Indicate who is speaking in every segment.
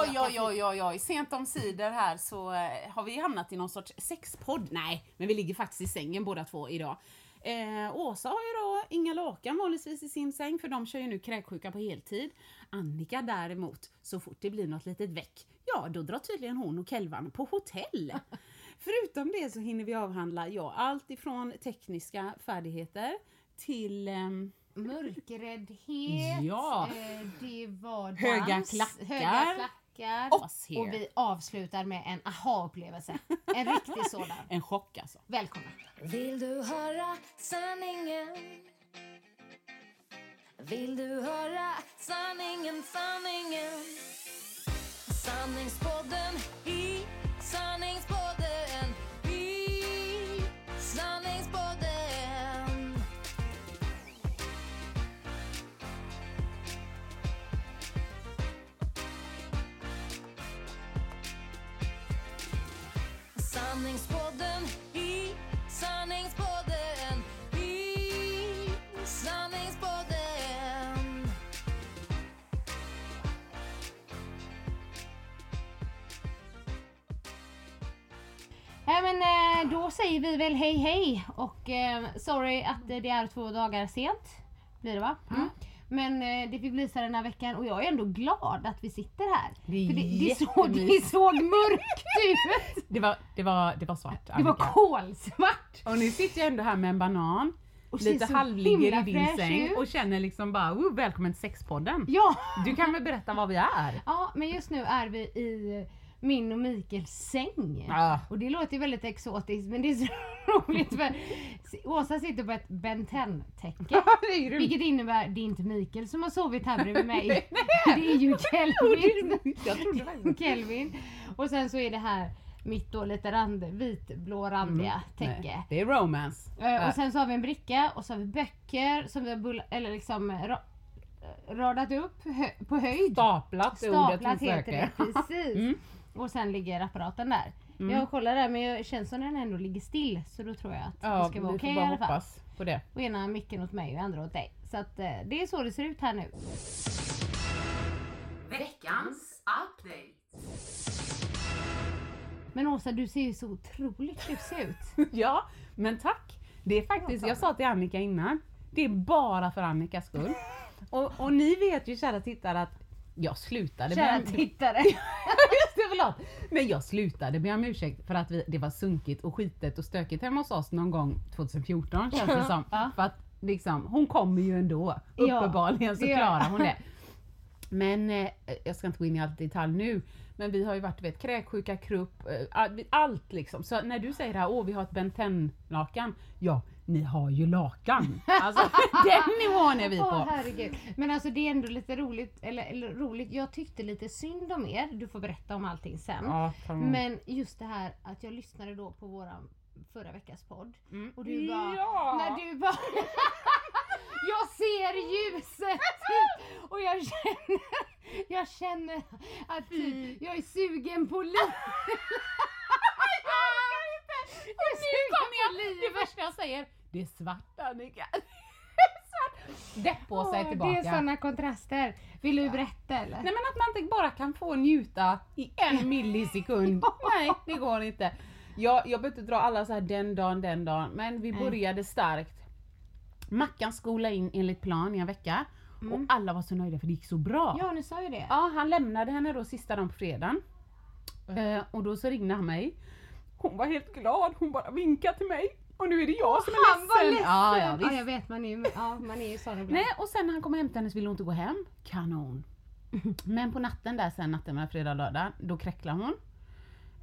Speaker 1: Oj, oj, oj, oj, oj. Sent om sidor här så eh, har vi hamnat i någon sorts sexpodd. Nej, men vi ligger faktiskt i sängen båda två idag. Eh, Åsa har ju då inga lakan vanligtvis i sin säng för de kör ju nu kräksjuka på heltid. Annika däremot, så fort det blir något litet väck, ja då drar tydligen hon och Kelvan på hotell. Förutom det så hinner vi avhandla, ja, allt ifrån tekniska färdigheter till ehm,
Speaker 2: Mörkräddhet,
Speaker 1: Ja.
Speaker 2: eh, det var dans,
Speaker 1: Höga klackar.
Speaker 2: höga klackar.
Speaker 1: Och-
Speaker 2: och vi avslutar med en aha-upplevelse. En riktig sådan.
Speaker 1: en chock alltså.
Speaker 2: Välkomna!
Speaker 3: Vill du höra sanningen? Vill du höra sanningen, sanningen? Sanningspodden i sanningspodden Sanningspodden i sanningspodden i sanningspodden
Speaker 2: Ja, men, eh, då säger vi väl hej hej och eh, sorry att eh, det är två dagar sent. Blir det va? Mm. Men eh, det fick bli så den här veckan och jag är ändå glad att vi sitter här.
Speaker 1: Det är
Speaker 2: För det, det, såg, det såg mörkt ut!
Speaker 1: Det var, det var, det var svart
Speaker 2: Det var
Speaker 1: Annika.
Speaker 2: kolsvart!
Speaker 1: Och nu sitter jag ändå här med en banan,
Speaker 2: Och
Speaker 1: lite halvligger i din säng
Speaker 2: ut.
Speaker 1: och känner liksom bara oh, välkommen till sexpodden.
Speaker 2: Ja!
Speaker 1: Du kan väl berätta vad vi är?
Speaker 2: Ja, men just nu är vi i min och Mikaels säng.
Speaker 1: Ja.
Speaker 2: Och det låter ju väldigt exotiskt men det är så roligt för Åsa sitter på ett Ben 10-täcke. vilket innebär det är inte Mikael som har sovit här bredvid mig. det är ju Kelvin.
Speaker 1: Jag trodde faktiskt
Speaker 2: Kelvin. Och sen så är det här mitt då lite rand, vitblå randiga täcke.
Speaker 1: Nej, det är romance.
Speaker 2: Eh, Och sen så har vi en bricka och så har vi böcker som vi har bull- eller liksom ra radat upp hö- på höjd.
Speaker 1: Staplat är ordet
Speaker 2: Staplat heter det, precis.
Speaker 1: Mm.
Speaker 2: Och sen ligger apparaten där. Jag kollar där men det känns som den ändå ligger still så då tror jag att
Speaker 1: Ja,
Speaker 2: det ska vara okej
Speaker 1: får
Speaker 2: i alla fall.
Speaker 1: på det.
Speaker 2: Och ena micken åt mig och andra åt dig. Så att eh, det är så det ser ut här nu. Men Åsa du ser ju så otroligt tjusig ut.
Speaker 1: Ja, men tack. Det är faktiskt, jag sa till Annika innan, det är bara för Annikas skull. Och, och ni vet ju kära tittare att jag slutade
Speaker 2: Kära
Speaker 1: med...
Speaker 2: tittare.
Speaker 1: Just det, förlåt! Men jag slutade be om ursäkt för att vi, det var sunkigt och skitet och stökigt hemma hos oss någon gång 2014 känns det som.
Speaker 2: Ja.
Speaker 1: För att liksom, hon kommer ju ändå.
Speaker 2: Ja,
Speaker 1: Uppenbarligen så
Speaker 2: det gör
Speaker 1: klarar hon
Speaker 2: hon.
Speaker 1: det. Men eh, jag ska inte gå in i allt detalj nu. Men vi har ju varit vet, kräksjuka, krupp, eh, all- allt liksom. Så när du säger det här, åh vi har ett Ben lakan Ja, ni har ju lakan. Alltså den nivån är vi
Speaker 2: Åh
Speaker 1: på.
Speaker 2: herregud. Men alltså det är ändå lite roligt, eller, eller roligt, jag tyckte lite synd om er. Du får berätta om allting sen.
Speaker 1: Ja,
Speaker 2: Men just det här att jag lyssnade då på våran förra veckas podd.
Speaker 1: Mm.
Speaker 2: Och du bara,
Speaker 1: Ja.
Speaker 2: när du bara Jag ser ljuset! Och jag känner, jag känner att typ, jag är sugen på liv.
Speaker 1: Nu kommer jag, det första jag säger, det är svart Annika. Det är tillbaka.
Speaker 2: Det är sådana kontraster. Vill du berätta eller?
Speaker 1: Nej men att man inte bara kan få njuta i en millisekund. Nej, det går inte. Jag, jag behöver inte dra alla så här den dagen, den dagen, men vi
Speaker 2: Nej.
Speaker 1: började starkt. Mackan skolade in enligt plan i en vecka och alla var så nöjda för det gick så bra.
Speaker 2: Ja, ni sa ju det.
Speaker 1: Ja, han lämnade henne då sista dagen på fredagen. Eh, och då så ringde han mig. Hon var helt glad, hon bara vinkade till mig. Och nu är det jag som är
Speaker 2: Han var ledsen!
Speaker 1: Ja, ja,
Speaker 2: ja,
Speaker 1: visst.
Speaker 2: jag vet, man är ju ja, man är ju sån ibland.
Speaker 1: Nej, och sen när han kom och hämtade henne så ville hon inte gå hem. Kanon. Men på natten där sen, natten mellan fredag och lördag, då kräcklade hon.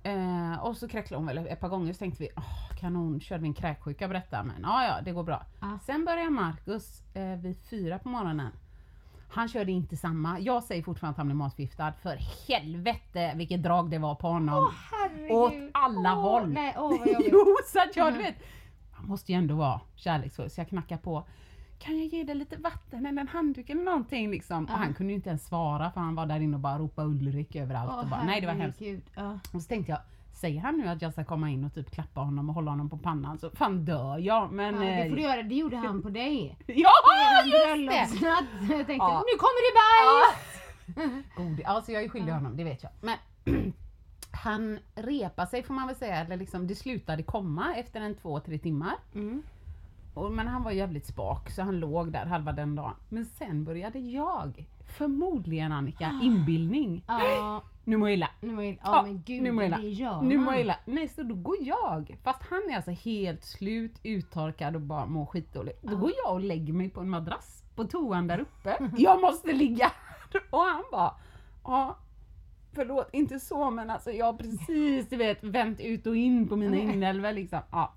Speaker 1: Eh, och så kräcklade hon väl ett par gånger så tänkte vi, åh kanon, körde vi en kräksjuka på detta men ja ja, det går bra.
Speaker 2: Ja.
Speaker 1: Sen börjar Marcus eh, vid fyra på morgonen. Han körde inte samma. Jag säger fortfarande att han blev matförgiftad. För helvete vilket drag det var på honom.
Speaker 2: Herregud.
Speaker 1: Åt alla
Speaker 2: Åh,
Speaker 1: håll.
Speaker 2: Nej, åh vad
Speaker 1: jo, så att jag du vet. Man måste ju ändå vara kärleksfull så jag knackar på. Kan jag ge dig lite vatten eller en handduk eller någonting liksom? Och han kunde ju inte ens svara för han var där inne och bara ropade Ulrik överallt.
Speaker 2: Åh,
Speaker 1: och bara, nej det var hemskt.
Speaker 2: Ja.
Speaker 1: Och så tänkte jag, säger han nu att jag ska komma in och typ klappa honom och hålla honom på pannan så fan dör jag. Men...
Speaker 2: Ja, det
Speaker 1: eh,
Speaker 2: får du göra, det gjorde han på dig.
Speaker 1: Ja, just det!
Speaker 2: Jag tänkte,
Speaker 1: Ja.
Speaker 2: nu kommer det bajs!
Speaker 1: God, alltså jag är skyldig honom, det vet jag. Men han repar sig får man väl säga, eller liksom det slutade komma efter en två, tre timmar.
Speaker 2: Mm.
Speaker 1: Och, men han var jävligt spak så han låg där halva den dagen. Men sen började jag, förmodligen Annika, inbildning.
Speaker 2: Ja,
Speaker 1: Nu mår jag illa.
Speaker 2: nu var jag,
Speaker 1: Ja,
Speaker 2: ja men gud,
Speaker 1: nu mår jag illa.
Speaker 2: det gör
Speaker 1: Nu mår jag illa. Nej, så då går jag, fast han är alltså helt slut, uttorkad och bara mår skitdåligt. Då går jag och lägger mig på en madrass på toan där uppe. Jag måste ligga! Och han bara, ja, förlåt, inte så men alltså jag har precis du vet vänt ut och in på mina inälvor liksom. Ja.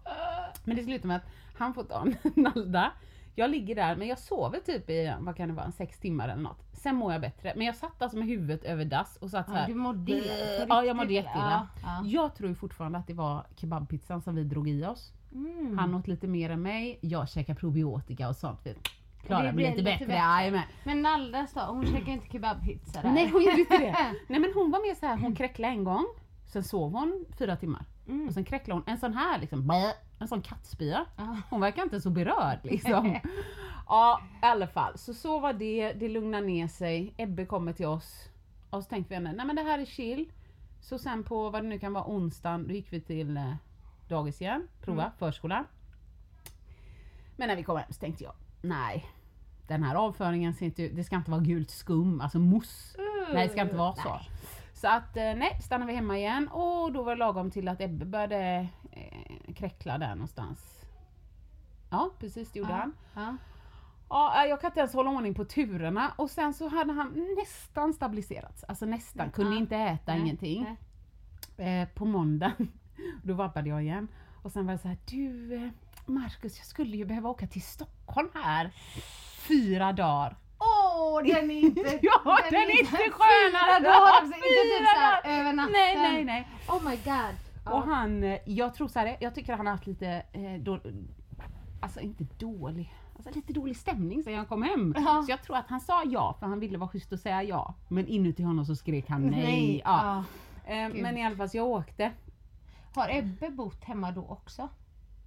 Speaker 1: Men det slutar med att han får ta Nalda. Jag ligger där men jag sover typ i, vad kan det vara, sex timmar eller något. Sen mår jag bättre. Men jag satt alltså med huvudet över dass och satt
Speaker 2: Ja,
Speaker 1: här.
Speaker 2: du mådde illa,
Speaker 1: Ja, jag mådde jätteilla.
Speaker 2: Ja, ja.
Speaker 1: Jag tror fortfarande att det var kebabpizzan som vi drog i oss.
Speaker 2: Mm.
Speaker 1: Han åt lite mer än mig, jag käkade probiotika och sånt. Vi klarade mig lite
Speaker 2: lite
Speaker 1: bättre.
Speaker 2: bättre.
Speaker 1: Jajamän.
Speaker 2: Men Naldas då, hon käkar inte kebabpizza där.
Speaker 1: Nej hon gjorde inte det. Nej men hon var mer så här, hon kräcklade en gång, sen sov hon fyra timmar.
Speaker 2: Mm.
Speaker 1: Och sen kräcklade hon en sån här liksom, blä, en sån kattspya. Hon verkar inte så berörd liksom. Ja i alla fall, så så var det, det lugnade ner sig. Ebbe kommer till oss. Och så tänkte vi, nej men det här är chill. Så sen på vad det nu kan vara onsdagen, då gick vi till eh, dagis igen, prova
Speaker 2: Mm.
Speaker 1: förskolan. Men när vi kom hem så tänkte jag, nej. Den här avföringen ser inte det ska inte vara gult skum, alltså mousse. Nej det ska inte vara.
Speaker 2: Nej.
Speaker 1: Så att eh, nej, stannade vi hemma igen och då var det lagom till att Ebbe började eh, kräckla där någonstans. Ja precis det gjorde han.
Speaker 2: Ja.
Speaker 1: Ja, jag kan inte ens hålla ordning på turerna och sen så hade han nästan stabiliserats. Alltså nästan, kunde
Speaker 2: Ja.
Speaker 1: inte äta
Speaker 2: Nej,
Speaker 1: ingenting.
Speaker 2: nej.
Speaker 1: Eh, på måndagen, då vabbade jag igen. Och sen var det så här, du eh, Marcus jag skulle ju behöva åka till Stockholm här fyra dagar.
Speaker 2: Åh, den är inte...
Speaker 1: Ja, den är inte
Speaker 2: Fyra
Speaker 1: skönare!
Speaker 2: dagar, alltså, inte typ
Speaker 1: Fyra
Speaker 2: såhär
Speaker 1: dagar.
Speaker 2: över natten.
Speaker 1: Nej, nej, nej.
Speaker 2: Oh my god. Ja.
Speaker 1: Och han, eh, jag tror så här, jag tycker han har haft lite, eh, då, alltså inte dålig, alltså lite dålig stämning sen jag kom hem.
Speaker 2: Ja.
Speaker 1: Så jag tror att han sa ja för han ville vara schysst och säga ja. Men inuti honom så skrek han nej.
Speaker 2: Nej,
Speaker 1: Ja.
Speaker 2: ja.
Speaker 1: Eh, men i alla fall så jag åkte.
Speaker 2: Har Ebbe bott hemma då också?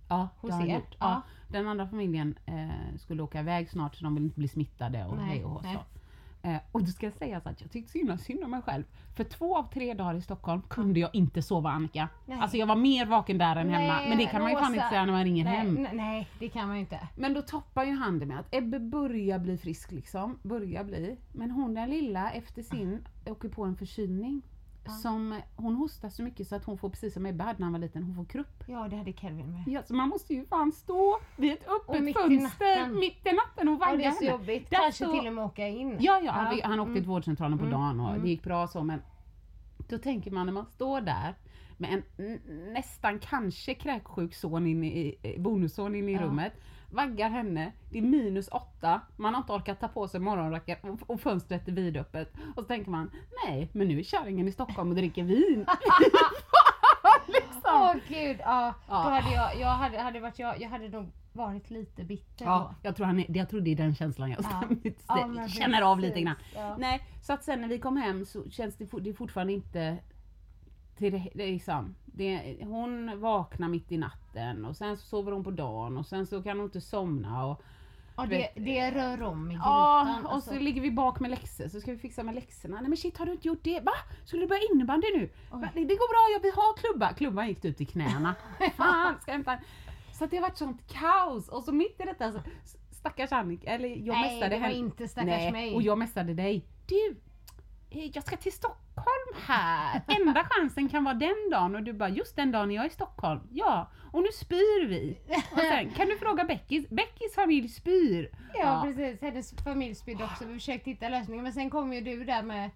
Speaker 1: Ja,
Speaker 2: Hos er? Ja.
Speaker 1: Ja. Den andra familjen eh, skulle åka iväg snart så de vill inte bli smittade och
Speaker 2: Nej,
Speaker 1: hej och hå, så. Eh, och då ska jag säga så att jag tyckte synd, synd om mig själv. För två av tre dagar i Stockholm kunde jag inte sova Annika.
Speaker 2: Nej.
Speaker 1: Alltså jag var mer vaken där än hemma.
Speaker 2: Nej,
Speaker 1: Men det kan man ju fan inte säga när man ringer
Speaker 2: nej,
Speaker 1: hem.
Speaker 2: Nej, nej, det kan man ju inte.
Speaker 1: Men då toppar ju han det med att Ebbe börjar bli frisk liksom. Börjar bli. Men hon den lilla efter sin åker på en förkylning. Som, hon hostar så mycket så att hon får precis som Ebbe hade när han var liten, hon får krupp.
Speaker 2: Ja, det hade Kelvin med.
Speaker 1: Ja, så man måste ju fan stå vid ett
Speaker 2: Och
Speaker 1: öppet
Speaker 2: mitt i
Speaker 1: fönster
Speaker 2: natten.
Speaker 1: mitt i natten och
Speaker 2: Ja,
Speaker 1: vagga
Speaker 2: det är så
Speaker 1: henne.
Speaker 2: jobbigt.
Speaker 1: Där
Speaker 2: Kanske
Speaker 1: står-
Speaker 2: till och med åka in.
Speaker 1: Ja, ja, han, han åkte till vårdcentralen på
Speaker 2: Mm.
Speaker 1: dagen och
Speaker 2: Mm.
Speaker 1: det gick bra så men då tänker man när man står där med en nästan kanske kräksjuk son in i, i- bonusson in i
Speaker 2: Ja.
Speaker 1: rummet, vaggar henne, det är minus åtta, man har inte orkat ta på sig morgonrocken och, fönstret är vidöppet. Och så tänker man, nej men nu är kärringen i Stockholm och dricker vin. liksom.
Speaker 2: Åh gud, ja.
Speaker 1: Ja.
Speaker 2: Då hade jag, jag hade, hade varit jag, jag hade nog varit lite bitter
Speaker 1: Ja, jag tror, han är, jag tror det är den känslan jag
Speaker 2: Ja. Ja,
Speaker 1: känner av lite grann.
Speaker 2: Ja.
Speaker 1: Nej, så att sen när vi kom hem så känns det, det fortfarande inte till liksom, det, hon vaknar mitt i natten och sen så sover hon på dagen och sen så kan hon inte somna och
Speaker 2: Och det, det rör om i grytan.
Speaker 1: Ja, och
Speaker 2: alltså.
Speaker 1: så ligger vi bak med läxor så ska vi fixa med läxorna. Nej men shit har du inte gjort det? Va? Skulle du börja innebandy nu? Va? Det, går bra, jag vill ha klubba. Klubban gick ut i knäna. Fan, ska hämta? Så det har varit sånt kaos och så mitt i detta så stackars Annika, eller jag
Speaker 2: Nej,
Speaker 1: mästade
Speaker 2: det var
Speaker 1: henne.
Speaker 2: inte stackars
Speaker 1: Nej,
Speaker 2: mig.
Speaker 1: och jag mästade dig. Du, jag ska till Stockholm här. Enda chansen kan vara den dagen och du bara just den dagen jag är i Stockholm. Ja, och nu spyr vi. Och sen kan du fråga Beckis, Beckis familj spyr.
Speaker 2: Ja, precis, hennes familj spydde också. Vi försökte hitta lösningar men sen kom ju du där med,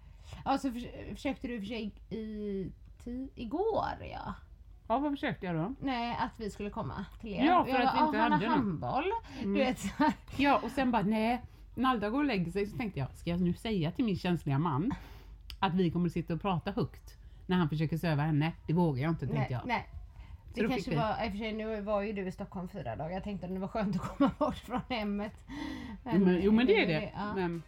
Speaker 2: ja så förs- försökte du för sig i, ti, igår ja.
Speaker 1: Ja, vad försökte jag då?
Speaker 2: Nej, att vi skulle komma till er.
Speaker 1: Ja, för
Speaker 2: Jag
Speaker 1: att vi
Speaker 2: bara,
Speaker 1: inte
Speaker 2: "Ah, han
Speaker 1: hade någon."
Speaker 2: handboll. Du vet, så.
Speaker 1: Ja, och sen bara nej. Nalda går och lägger sig så tänkte jag, ska jag nu säga till min känsliga man att vi kommer att sitta och prata högt när han försöker söva henne? Det vågar jag inte tänkte
Speaker 2: nej,
Speaker 1: jag.
Speaker 2: nej.
Speaker 1: Så
Speaker 2: Det kanske var, i och för sig nu var ju du i Stockholm fyra dagar. Jag tänkte att det var skönt att komma bort från hemmet.
Speaker 1: Jo men, jo men det är det.
Speaker 2: Ja.
Speaker 1: Men,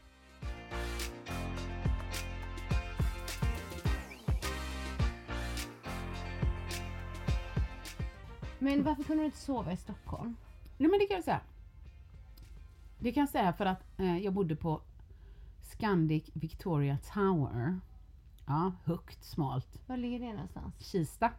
Speaker 2: Men varför kunde du inte sova i Stockholm?
Speaker 1: nej men det kan jag säga. Det kan jag säga för att eh, jag bodde på Scandic Victoria Tower. Ja, högt, smalt.
Speaker 2: Var ligger det någonstans?
Speaker 1: Kista.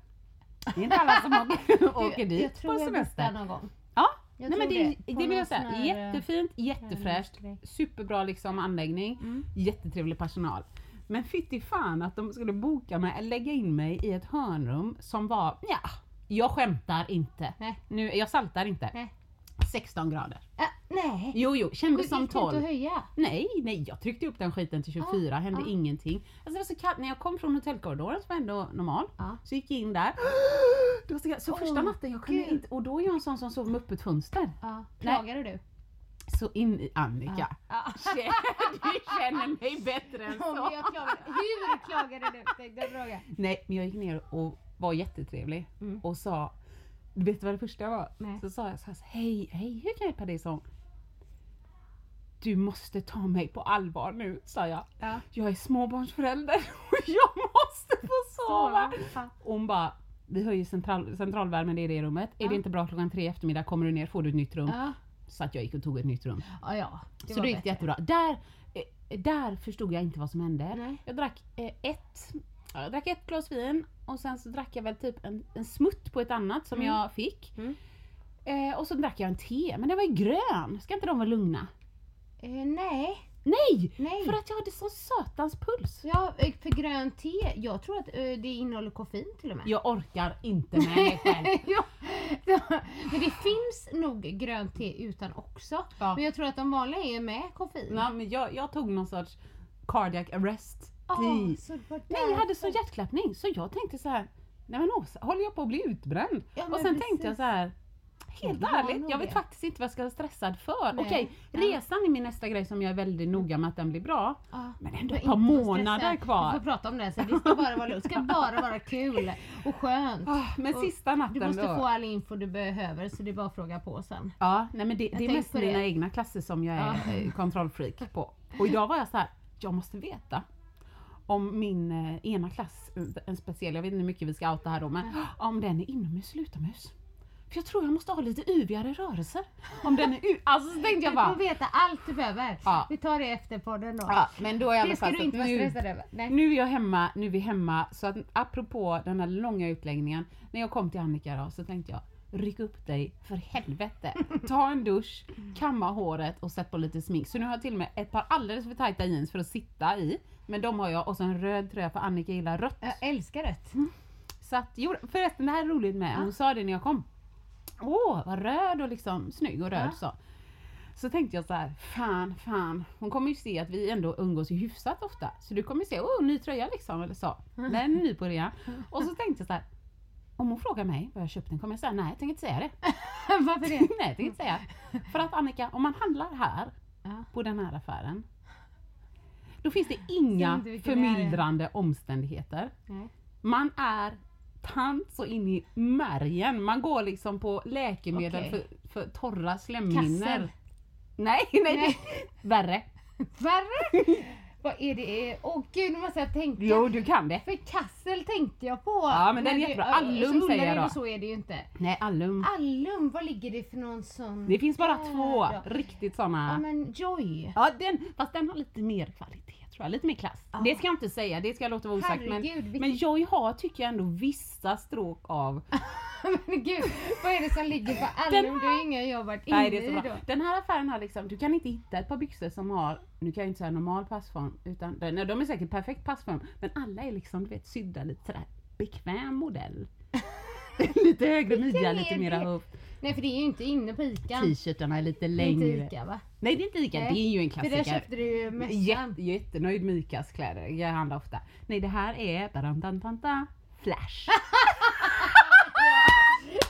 Speaker 1: Det är inte alla som åker, åker dit
Speaker 2: jag tror
Speaker 1: på
Speaker 2: jag
Speaker 1: semester.
Speaker 2: någon gång.
Speaker 1: Ja,
Speaker 2: Jag
Speaker 1: nej men det,
Speaker 2: det.
Speaker 1: det, vill jag säga.
Speaker 2: här,
Speaker 1: Jättefint, jättefräscht, superbra liksom anläggning,
Speaker 2: Mm.
Speaker 1: jättetrevlig personal. Men fytti fan att de skulle boka mig, eller lägga in mig i ett hörnrum som var, ja, jag skämtar inte.
Speaker 2: Nej.
Speaker 1: Nu, jag saltar inte.
Speaker 2: Nej.
Speaker 1: 16 grader.
Speaker 2: Äh, nej!
Speaker 1: Jo, jo, kändes som
Speaker 2: Gick det inte
Speaker 1: 12.
Speaker 2: att höja?
Speaker 1: Nej, nej, jag tryckte upp den skiten till 24, hände
Speaker 2: ah.
Speaker 1: ingenting. Alltså det var så kallt, när jag kom från hotellkorridoren som var ändå normal,
Speaker 2: Ja.
Speaker 1: så gick jag in där. Det var så, kallt. så första
Speaker 2: Åh,
Speaker 1: natten, jag kunde inte, och då är jag en sån som sover med öppet fönster.
Speaker 2: Ja. Klagade du?
Speaker 1: Så in i Annika.
Speaker 2: Ja.
Speaker 1: Du känner mig bättre än så.
Speaker 2: jag klagade. Hur klagade du?
Speaker 1: Nej, men jag gick ner och var jättetrevlig och sa, du vet vad det första var?
Speaker 2: Nej.
Speaker 1: Så sa jag så här, hej, hej, hur kan jag hjälpa dig? hon. Du måste ta mig på allvar nu, sa jag.
Speaker 2: Ja.
Speaker 1: Jag är småbarnsförälder och jag måste få sova.
Speaker 2: Ja.
Speaker 1: Och hon bara, vi höjer central, centralvärmen i det rummet. Är det inte bra klockan tre i eftermiddag kommer du ner får du ett nytt rum.
Speaker 2: Ja.
Speaker 1: Så att jag gick och tog ett nytt rum.
Speaker 2: Ja, ja. Det
Speaker 1: så då gick det jättebra. Där, där förstod jag inte vad som hände.
Speaker 2: Nej.
Speaker 1: Jag drack eh, ett ja, jag drack ett glas vin och sen så drack jag väl typ en, en smutt på ett annat som jag fick.
Speaker 2: Mm.
Speaker 1: Eh, och så drack jag en te, men den var ju grön. Ska inte de vara lugna?
Speaker 2: Eh, nej.
Speaker 1: Nej!
Speaker 2: Nej.
Speaker 1: För att jag hade så sötans puls.
Speaker 2: Ja, eh, för grönt te. Jag tror att eh, det innehåller koffein till och med.
Speaker 1: Jag orkar inte med mig själv.
Speaker 2: ja. Men det finns nog grönt te utan också.
Speaker 1: Ja.
Speaker 2: Men jag tror att de vanliga är med koffein.
Speaker 1: Nej, men jag, jag tog någon sorts cardiac arrest
Speaker 2: Ah,
Speaker 1: tea.
Speaker 2: så
Speaker 1: Nej, jag hade så hjärtklappning så jag tänkte så här. Nej men Åsa, håller jag på att bli utbränd?
Speaker 2: Ja,
Speaker 1: och sen
Speaker 2: precis.
Speaker 1: tänkte jag så här. Helt ärligt, jag vet
Speaker 2: det.
Speaker 1: faktiskt inte vad jag ska vara stressad för.
Speaker 2: Nej.
Speaker 1: Okej, resan är min nästa grej som jag är väldigt noga med att den blir bra.
Speaker 2: Ja.
Speaker 1: Men ändå ett par månader
Speaker 2: stressad.
Speaker 1: kvar.
Speaker 2: Vi får prata om det sen. Det ska bara vara lugnt. Det ska bara vara kul och skönt.
Speaker 1: Ah, Men
Speaker 2: Och
Speaker 1: sista natten
Speaker 2: Du måste
Speaker 1: då.
Speaker 2: få all info du behöver så det är bara att fråga på sen.
Speaker 1: Ja, nej men det, det är mest mina egna klasser som jag är eh, kontrollfreak på. Och idag var jag så här, jag måste veta om min eh, ena klass, eh, en speciell, jag vet inte hur mycket vi ska outa här då, men om den är inomhus eller utomhus. För jag tror jag måste ha lite yvigare rörelser. Om den är u- Alltså så tänkte jag
Speaker 2: Du
Speaker 1: bara,
Speaker 2: får veta allt du behöver.
Speaker 1: Ja.
Speaker 2: Vi tar det efter podden då.
Speaker 1: ja, men då är
Speaker 2: det ska du inte vara
Speaker 1: nu,
Speaker 2: stressad över. Nej.
Speaker 1: nu är jag hemma, nu är vi hemma. Så att apropå den här långa utläggningen, när jag kom till Annika då så tänkte jag Ryck upp dig för helvete. Ta en dusch, kamma håret och sätt på lite smink. Så nu har jag till och med ett par alldeles för tajta jeans för att sitta i. Men de har jag och så en röd tröja för Annika gillar rött.
Speaker 2: Jag älskar rött.
Speaker 1: Så att, jo, förresten det här är roligt med, hon sa det när jag kom. Åh, vad röd och liksom snygg och röd
Speaker 2: Ja.
Speaker 1: så. Så tänkte jag så här, fan, fan. Hon kommer ju se att vi ändå umgås ju hyfsat ofta. Så du kommer se, åh, ny tröja liksom, eller så. Den är ny på rea. Och så tänkte jag så här, om hon frågar mig vad jag köpt den kommer jag säga nej, jag tänker inte säga det.
Speaker 2: Varför det?
Speaker 1: nej, jag tänker inte säga. För att Annika, om man handlar här,
Speaker 2: Ja.
Speaker 1: på den här affären. Då finns det inga förmildrande omständigheter.
Speaker 2: Nej.
Speaker 1: Man är tant så in i märgen. Man går liksom på läkemedel
Speaker 2: Okej.
Speaker 1: för, för torra slemhinnor. Nej, Nej.
Speaker 2: nej.
Speaker 1: Värre.
Speaker 2: Värre? Vad är det? Åh gud, nu måste jag tänka.
Speaker 1: Jo, du kan det.
Speaker 2: För Kassel tänkte jag på.
Speaker 1: Ja, men den är jättebra.
Speaker 2: ja,
Speaker 1: Allum
Speaker 2: så
Speaker 1: säger jag då.
Speaker 2: så är det ju inte.
Speaker 1: Nej, Allum.
Speaker 2: Allum, vad ligger det för någon sån?
Speaker 1: Det finns bara två
Speaker 2: då?
Speaker 1: riktigt
Speaker 2: Ja
Speaker 1: såna.
Speaker 2: men Joy.
Speaker 1: Ja, den, fast den har lite mer kvalitet va? Lite mer klass. Det ska jag inte säga, det ska jag låta vara osagt. Men,
Speaker 2: Herregud, vilken-
Speaker 1: men Joy har tycker jag ändå vissa stråk av
Speaker 2: Men gud, vad är det som ligger på alla?
Speaker 1: Den
Speaker 2: Det är inga jag varit
Speaker 1: Nej,
Speaker 2: inne
Speaker 1: så
Speaker 2: i då.
Speaker 1: Den här affären har liksom, du kan inte hitta ett par byxor som har, nu kan jag inte säga normal passform, utan nej, de är säkert perfekt passform, men alla är liksom du vet sydda lite sådär bekväm modell. lite högre midja, lite mera höft.
Speaker 2: Nej för det är ju inte inne på Ica.
Speaker 1: T-shirtarna är lite
Speaker 2: Det är
Speaker 1: längre.
Speaker 2: inte Ica va?
Speaker 1: Nej det är inte Ica, det är ju en
Speaker 2: För där
Speaker 1: klassiker.
Speaker 2: köpte du ju mössan.
Speaker 1: Jätte, jättenöjd med Icas kläder, jag handlar ofta. Nej det här är badantantanta, Flash.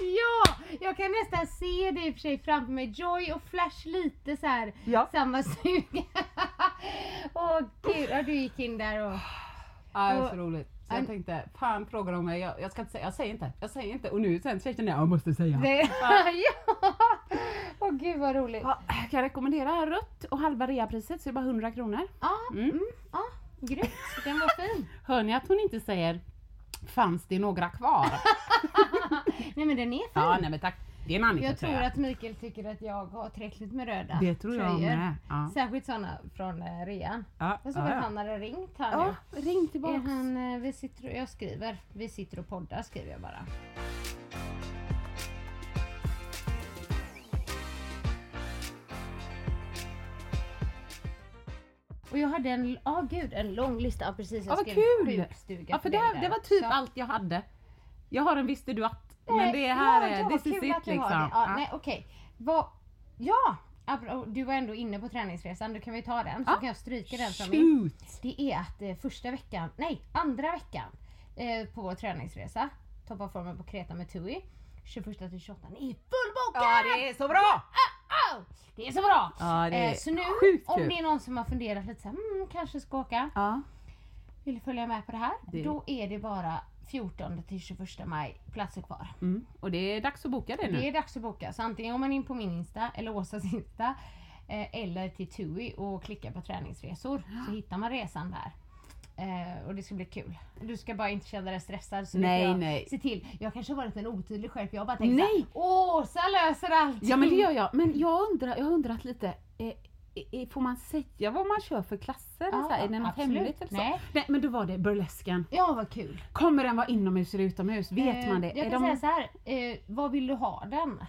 Speaker 2: Ja! Jag kan nästan se det i och för sig framför mig. Joy och Flash lite så här
Speaker 1: Ja.
Speaker 2: samma sug. Åh gud, ja, du gick in där och...
Speaker 1: Ja, det är
Speaker 2: Och-
Speaker 1: så roligt. Så jag tänkte, fan frågar de mig, jag, jag ska inte säga, jag säger inte, jag säger inte. Och nu sen kände jag, jag måste säga.
Speaker 2: Det, ja! Åh gud vad roligt.
Speaker 1: Ja, jag kan rekommendera rött och halva reapriset så är det bara 100 kronor.
Speaker 2: Ja, mm, ja, grymt. Den var fin.
Speaker 1: Hör ni att hon inte säger fanns det några kvar?
Speaker 2: Nej men den är fin.
Speaker 1: ja, nej men tack. Det är en Annika
Speaker 2: jag tror att Mikael tycker att jag har tillräckligt med röda
Speaker 1: Det tror jag
Speaker 2: tröjor.
Speaker 1: med. Ja.
Speaker 2: Särskilt sådana från eh, rean.
Speaker 1: Ja,
Speaker 2: Jag såg
Speaker 1: ja,
Speaker 2: att han hade ringt här
Speaker 1: ja,
Speaker 2: nu.
Speaker 1: ring
Speaker 2: Är
Speaker 1: tillbaks.
Speaker 2: han, eh, vi sitter, och- jag skriver, vi sitter och poddar skriver jag bara. Och jag hade en, ja gud, en lång lista. Ja, precis, jag
Speaker 1: Ja, vad
Speaker 2: skrev
Speaker 1: kul!
Speaker 2: sjukstuga
Speaker 1: Ja, för det,
Speaker 2: där
Speaker 1: det var typ
Speaker 2: också.
Speaker 1: allt jag hade. Jag har en visste du att. Men
Speaker 2: Nej,
Speaker 1: det här
Speaker 2: ja,
Speaker 1: är, this is it liksom.
Speaker 2: det. Ja. Nej, okej. Ja! Du var ändå inne på träningsresan, då kan vi ta den. Så
Speaker 1: Ja.
Speaker 2: kan jag stryka den från min. Det är att eh, första veckan, nej andra veckan eh, på vår träningsresa, toppa formen på Kreta med TUI, 21 till 28 är fullbokad!
Speaker 1: Ja, det är så bra!
Speaker 2: Au! Det är så bra!
Speaker 1: Ja, det är
Speaker 2: eh, så nu
Speaker 1: sjukt
Speaker 2: om det är någon som har funderat lite såhär, mm, kanske ska åka,
Speaker 1: Ja.
Speaker 2: vill följa med på det här,
Speaker 1: Det-
Speaker 2: då är det bara 14 till 21 maj platser kvar.
Speaker 1: Mm. Och det är dags att boka det nu.
Speaker 2: Det är dags att boka, så antingen om man in på min Insta eller Åsas Insta eh, eller till TUI och klickar på träningsresor så hittar man resan där. Eh, och det ska bli kul. Du ska bara inte känna dig stressad. Så
Speaker 1: Nej,
Speaker 2: jag
Speaker 1: nej.
Speaker 2: Se till. Jag kanske har varit en otydlig själv för jag har bara tänkt
Speaker 1: Nej.
Speaker 2: Åsa löser allt.
Speaker 1: Ja men det gör jag. Men jag undrar, jag har undrat lite. Eh, eh, får man säga vad man kör för klasser?
Speaker 2: Ja,
Speaker 1: så här, är det något
Speaker 2: absolut.
Speaker 1: hemligt eller så?
Speaker 2: Nej.
Speaker 1: Nej men då var det burlesken.
Speaker 2: Ja vad kul.
Speaker 1: Kommer den vara inomhus eller utomhus? Vet
Speaker 2: Eh,
Speaker 1: man det?
Speaker 2: Jag kan
Speaker 1: de-
Speaker 2: säga så här. Eh, vad vill du ha den?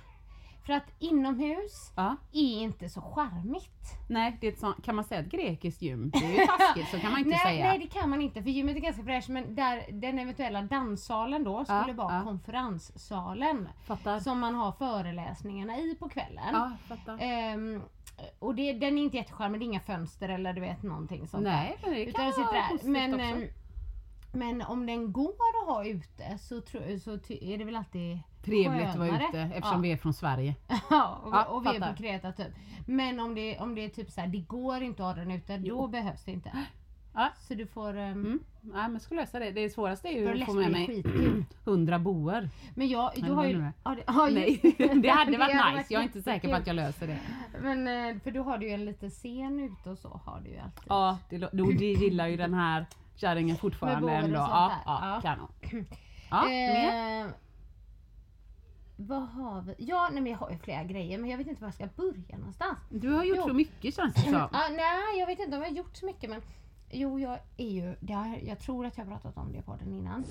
Speaker 2: För att inomhus
Speaker 1: Ja.
Speaker 2: är inte så charmigt.
Speaker 1: Nej, det är ett sånt, kan man säga ett grekiskt gym? Det är ju taskigt, så kan man inte
Speaker 2: nej,
Speaker 1: säga.
Speaker 2: nej det kan man inte för gymmet är ganska fräscht men där, den eventuella danssalen då skulle
Speaker 1: Ja,
Speaker 2: vara
Speaker 1: ja.
Speaker 2: konferenssalen.
Speaker 1: Fattar.
Speaker 2: Som man har föreläsningarna i på kvällen.
Speaker 1: Ja, fattar.
Speaker 2: Ehm, och det, den är inte jättecharmig, det är inga fönster eller du vet någonting sånt
Speaker 1: Nej, men det kan
Speaker 2: Utan
Speaker 1: vara positivt
Speaker 2: Men,
Speaker 1: också.
Speaker 2: ehm, men om den går att ha ute så, tror, så är det väl alltid
Speaker 1: Trevligt att vara
Speaker 2: skönare.
Speaker 1: ute eftersom
Speaker 2: ja.
Speaker 1: vi är från Sverige.
Speaker 2: Ja, och,
Speaker 1: Ja,
Speaker 2: och vi är
Speaker 1: fattar.
Speaker 2: på Kreta typ. Men om det, om det är typ så här, det går inte att ha den ute, då behövs det inte.
Speaker 1: Ja.
Speaker 2: Så du får... ehm,
Speaker 1: Mm. Nej men ska lösa det. Det svåraste är ju att få med mig
Speaker 2: skitkul.
Speaker 1: 100 boor.
Speaker 2: Men jag, du har ju...
Speaker 1: är.
Speaker 2: Ja, det, ja,
Speaker 1: Nej, det hade varit nice. Jag är inte säker på att jag löser det.
Speaker 2: Men eh, för du har du ju en liten scen ute och så har du ju alltid.
Speaker 1: Ja, det, då, det gillar ju den här kärringen fortfarande ändå. Ja, ja,
Speaker 2: Ja.
Speaker 1: kanon. Ja?
Speaker 2: Eh, vad har vi? Ja, nej men jag har ju flera grejer men jag vet inte var jag ska börja någonstans.
Speaker 1: Du har gjort
Speaker 2: Jo.
Speaker 1: så mycket känns det som.
Speaker 2: Ah, nej, jag vet inte om jag har gjort så mycket men Jo, jag är ju, har, jag tror att jag har pratat om det på den innan.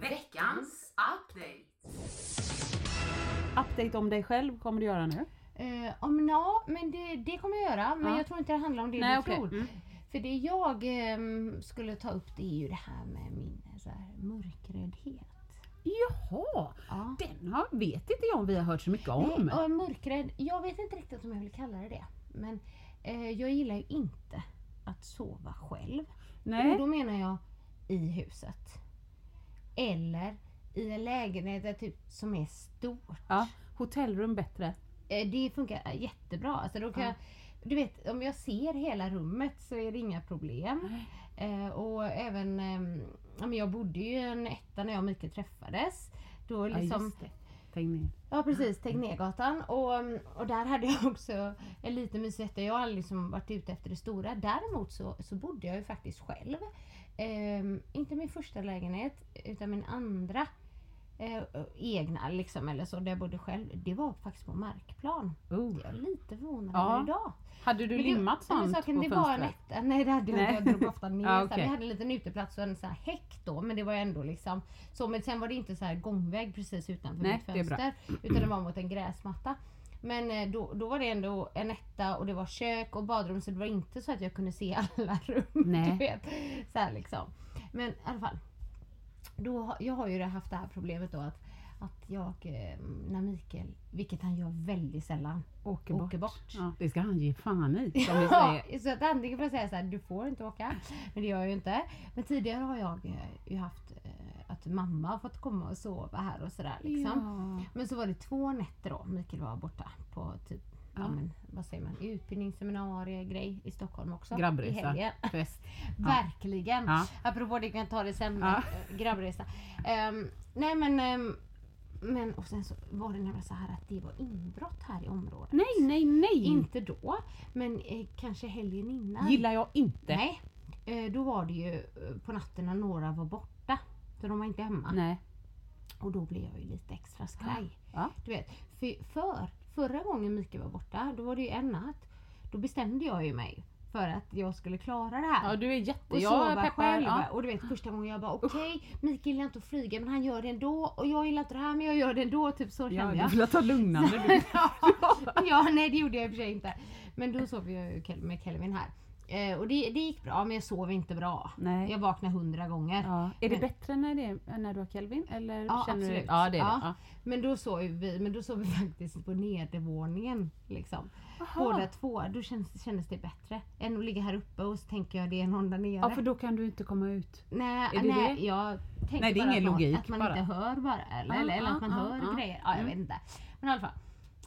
Speaker 1: Veckans update. Update om dig själv kommer du göra nu?
Speaker 2: Eh, om, ja, men det, det kommer jag göra. Men
Speaker 1: Ja.
Speaker 2: jag tror inte det handlar om det
Speaker 1: Nej,
Speaker 2: du
Speaker 1: okej.
Speaker 2: tror.
Speaker 1: Mm.
Speaker 2: För det jag ehm, skulle ta upp det är ju det här med min så här, mörkräddhet.
Speaker 1: Jaha,
Speaker 2: Ja.
Speaker 1: den har, vet inte jag om vi har hört så mycket om.
Speaker 2: Nej, mörkrädd, jag vet inte riktigt om jag vill kalla det det. Men eh, jag gillar ju inte att sova själv.
Speaker 1: Nej.
Speaker 2: Och då menar jag i huset. Eller i en lägenhet typ, som är stort.
Speaker 1: Ja, hotellrum bättre.
Speaker 2: Eh, Det funkar jättebra. Alltså då kan
Speaker 1: Ja.
Speaker 2: jag, du vet, om jag ser hela rummet så är det inga problem. Eh, och även, ehm, ja, men jag bodde ju i en etta när jag och Mikael träffades. Då
Speaker 1: Ja,
Speaker 2: liksom,
Speaker 1: just det. Tänk ner.
Speaker 2: Ja precis, Tegnérgatan. Och, och där hade jag också en liten mysig etta. Jag har aldrig liksom varit ute efter det stora. Däremot så, så bodde jag ju faktiskt själv. Ehm, inte min första lägenhet utan min andra eh, egna liksom eller så, där jag bodde själv. Det var faktiskt på markplan.
Speaker 1: Oh.
Speaker 2: Jag är lite förvånad
Speaker 1: Ja.
Speaker 2: över idag.
Speaker 1: Hade du
Speaker 2: Men det-
Speaker 1: limmat
Speaker 2: men
Speaker 1: sånt
Speaker 2: saken,
Speaker 1: på
Speaker 2: det var en
Speaker 1: fönstret?
Speaker 2: etta, nej det hade jag inte. Jag drog ofta ner.
Speaker 1: Ja, okej.
Speaker 2: här, Vi hade en liten uteplats och en sån här häck då men det var ändå liksom så. Men sen var det inte så här gångväg precis utanför
Speaker 1: Nej,
Speaker 2: mitt
Speaker 1: det
Speaker 2: fönster. Utan det var mot en gräsmatta. Men eh, då, då var det ändå en etta och det var kök och badrum så det var inte så att jag kunde se alla rum.
Speaker 1: Nej.
Speaker 2: Du vet. Så liksom. Men i alla fall. Då, jag har ju haft det här problemet då att, att jag, eh, när Mikael, vilket han gör väldigt sällan,
Speaker 1: Åker bort.
Speaker 2: åker bort.
Speaker 1: Ja, det ska han ge fan i som
Speaker 2: Ja, så att antingen får jag säga så här, du får inte åka. Men det gör jag ju inte. Men tidigare har jag eh, ju haft eh, att mamma har fått komma och sova här och sådär liksom.
Speaker 1: Ja.
Speaker 2: Men så var det två nätter då Mikael var borta på typ, ja,
Speaker 1: Ja.
Speaker 2: men vad säger man, utbildningsseminarier grej i Stockholm också. I
Speaker 1: Grabbresa.
Speaker 2: helgen.
Speaker 1: Fest.
Speaker 2: Verkligen.
Speaker 1: Ja.
Speaker 2: Apropå det kan jag ta det sen
Speaker 1: Ja.
Speaker 2: eh, grabbresa. Ehm, nej men, ehm, men och sen så var det nämligen så här att det var inbrott här i området.
Speaker 1: Nej, nej, nej!
Speaker 2: Inte då, men eh, kanske helgen innan.
Speaker 1: Gillar jag inte.
Speaker 2: Nej. Eh, då var det ju eh, på natten när några var borta. Så de var inte hemma.
Speaker 1: Nej.
Speaker 2: Och då blev jag ju lite extra skraj.
Speaker 1: Ja.
Speaker 2: Du vet, för, för förra gången Mikael var borta, då var det ju en natt. Då bestämde jag ju mig för att jag skulle klara det här.
Speaker 1: Ja, du är jätte...
Speaker 2: och
Speaker 1: jag peppar.
Speaker 2: själv.
Speaker 1: Ja.
Speaker 2: Och du vet första gången jag bara okej, Mikael gillar inte att flyga men han gör det ändå. Och jag gillar inte det här men jag gör det ändå. Typ så
Speaker 1: Ja,
Speaker 2: kände
Speaker 1: du
Speaker 2: jag.
Speaker 1: vill ta lugnande du.
Speaker 2: ja, nej det gjorde jag i och för sig inte. Men då sov jag ju med Kelvin här. Eh, och det, det gick bra men jag sov inte bra.
Speaker 1: Nej.
Speaker 2: Jag vaknade hundra gånger.
Speaker 1: Ja. Är det
Speaker 2: Men-
Speaker 1: bättre när, det är, när du har Kelvin? Eller
Speaker 2: Ja,
Speaker 1: känner
Speaker 2: absolut.
Speaker 1: Du, ja, det är
Speaker 2: Ja.
Speaker 1: det. Ja.
Speaker 2: Men då sov vi, men då sov vi faktiskt på nedervåningen. Liksom.
Speaker 1: Aha.
Speaker 2: Båda två. Då kändes, kändes det bättre. Än att ligga här uppe och så tänker jag det är någon där nere.
Speaker 1: ja, för då kan du inte komma ut.
Speaker 2: nej,
Speaker 1: är det
Speaker 2: nej,
Speaker 1: det?
Speaker 2: jag tänker
Speaker 1: Nej, det är
Speaker 2: bara
Speaker 1: ingen logik
Speaker 2: att man
Speaker 1: bara.
Speaker 2: inte hör bara. Eller,
Speaker 1: Ja,
Speaker 2: eller, eller
Speaker 1: ja,
Speaker 2: att man
Speaker 1: ja,
Speaker 2: hör grejer. Ja, jag
Speaker 1: Mm.
Speaker 2: vet inte. Men i alla fall.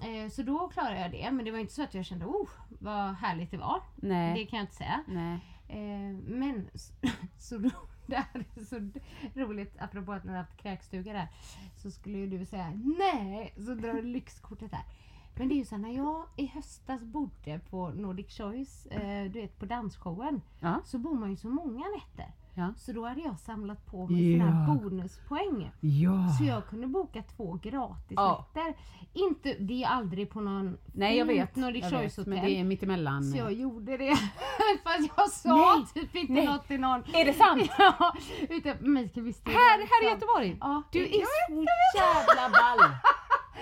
Speaker 2: Eh, så då klarade jag det. Men det var inte så att jag kände oh vad härligt det var.
Speaker 1: Nej.
Speaker 2: Det kan jag inte säga.
Speaker 1: Nej.
Speaker 2: Eh, men så, då, det här är så roligt apropå att ni har haft kräkstuga där. Så skulle ju du säga nej, så drar du lyxkortet här. Men det är ju så här, när jag i höstas bodde på Nordic Choice, eh, du vet på dansshowen.
Speaker 1: Ja.
Speaker 2: Så bor man ju så många nätter.
Speaker 1: Ja.
Speaker 2: Så då hade jag samlat på mig såna här
Speaker 1: Ja.
Speaker 2: bonuspoäng.
Speaker 1: Ja.
Speaker 2: Så jag kunde boka två gratis
Speaker 1: Ja.
Speaker 2: nätter. Inte, det är aldrig på någon
Speaker 1: Nej jag vet.
Speaker 2: Nordic
Speaker 1: jag vet men det är mittemellan.
Speaker 2: Så jag gjorde det. Fast jag sa
Speaker 1: Nej,
Speaker 2: typ inte
Speaker 1: nej.
Speaker 2: något till någon.
Speaker 1: Är det sant?
Speaker 2: Ja, utan Mikael visste
Speaker 1: Här, här i. Göteborg?
Speaker 2: Ja,
Speaker 1: Du är så jävla ball!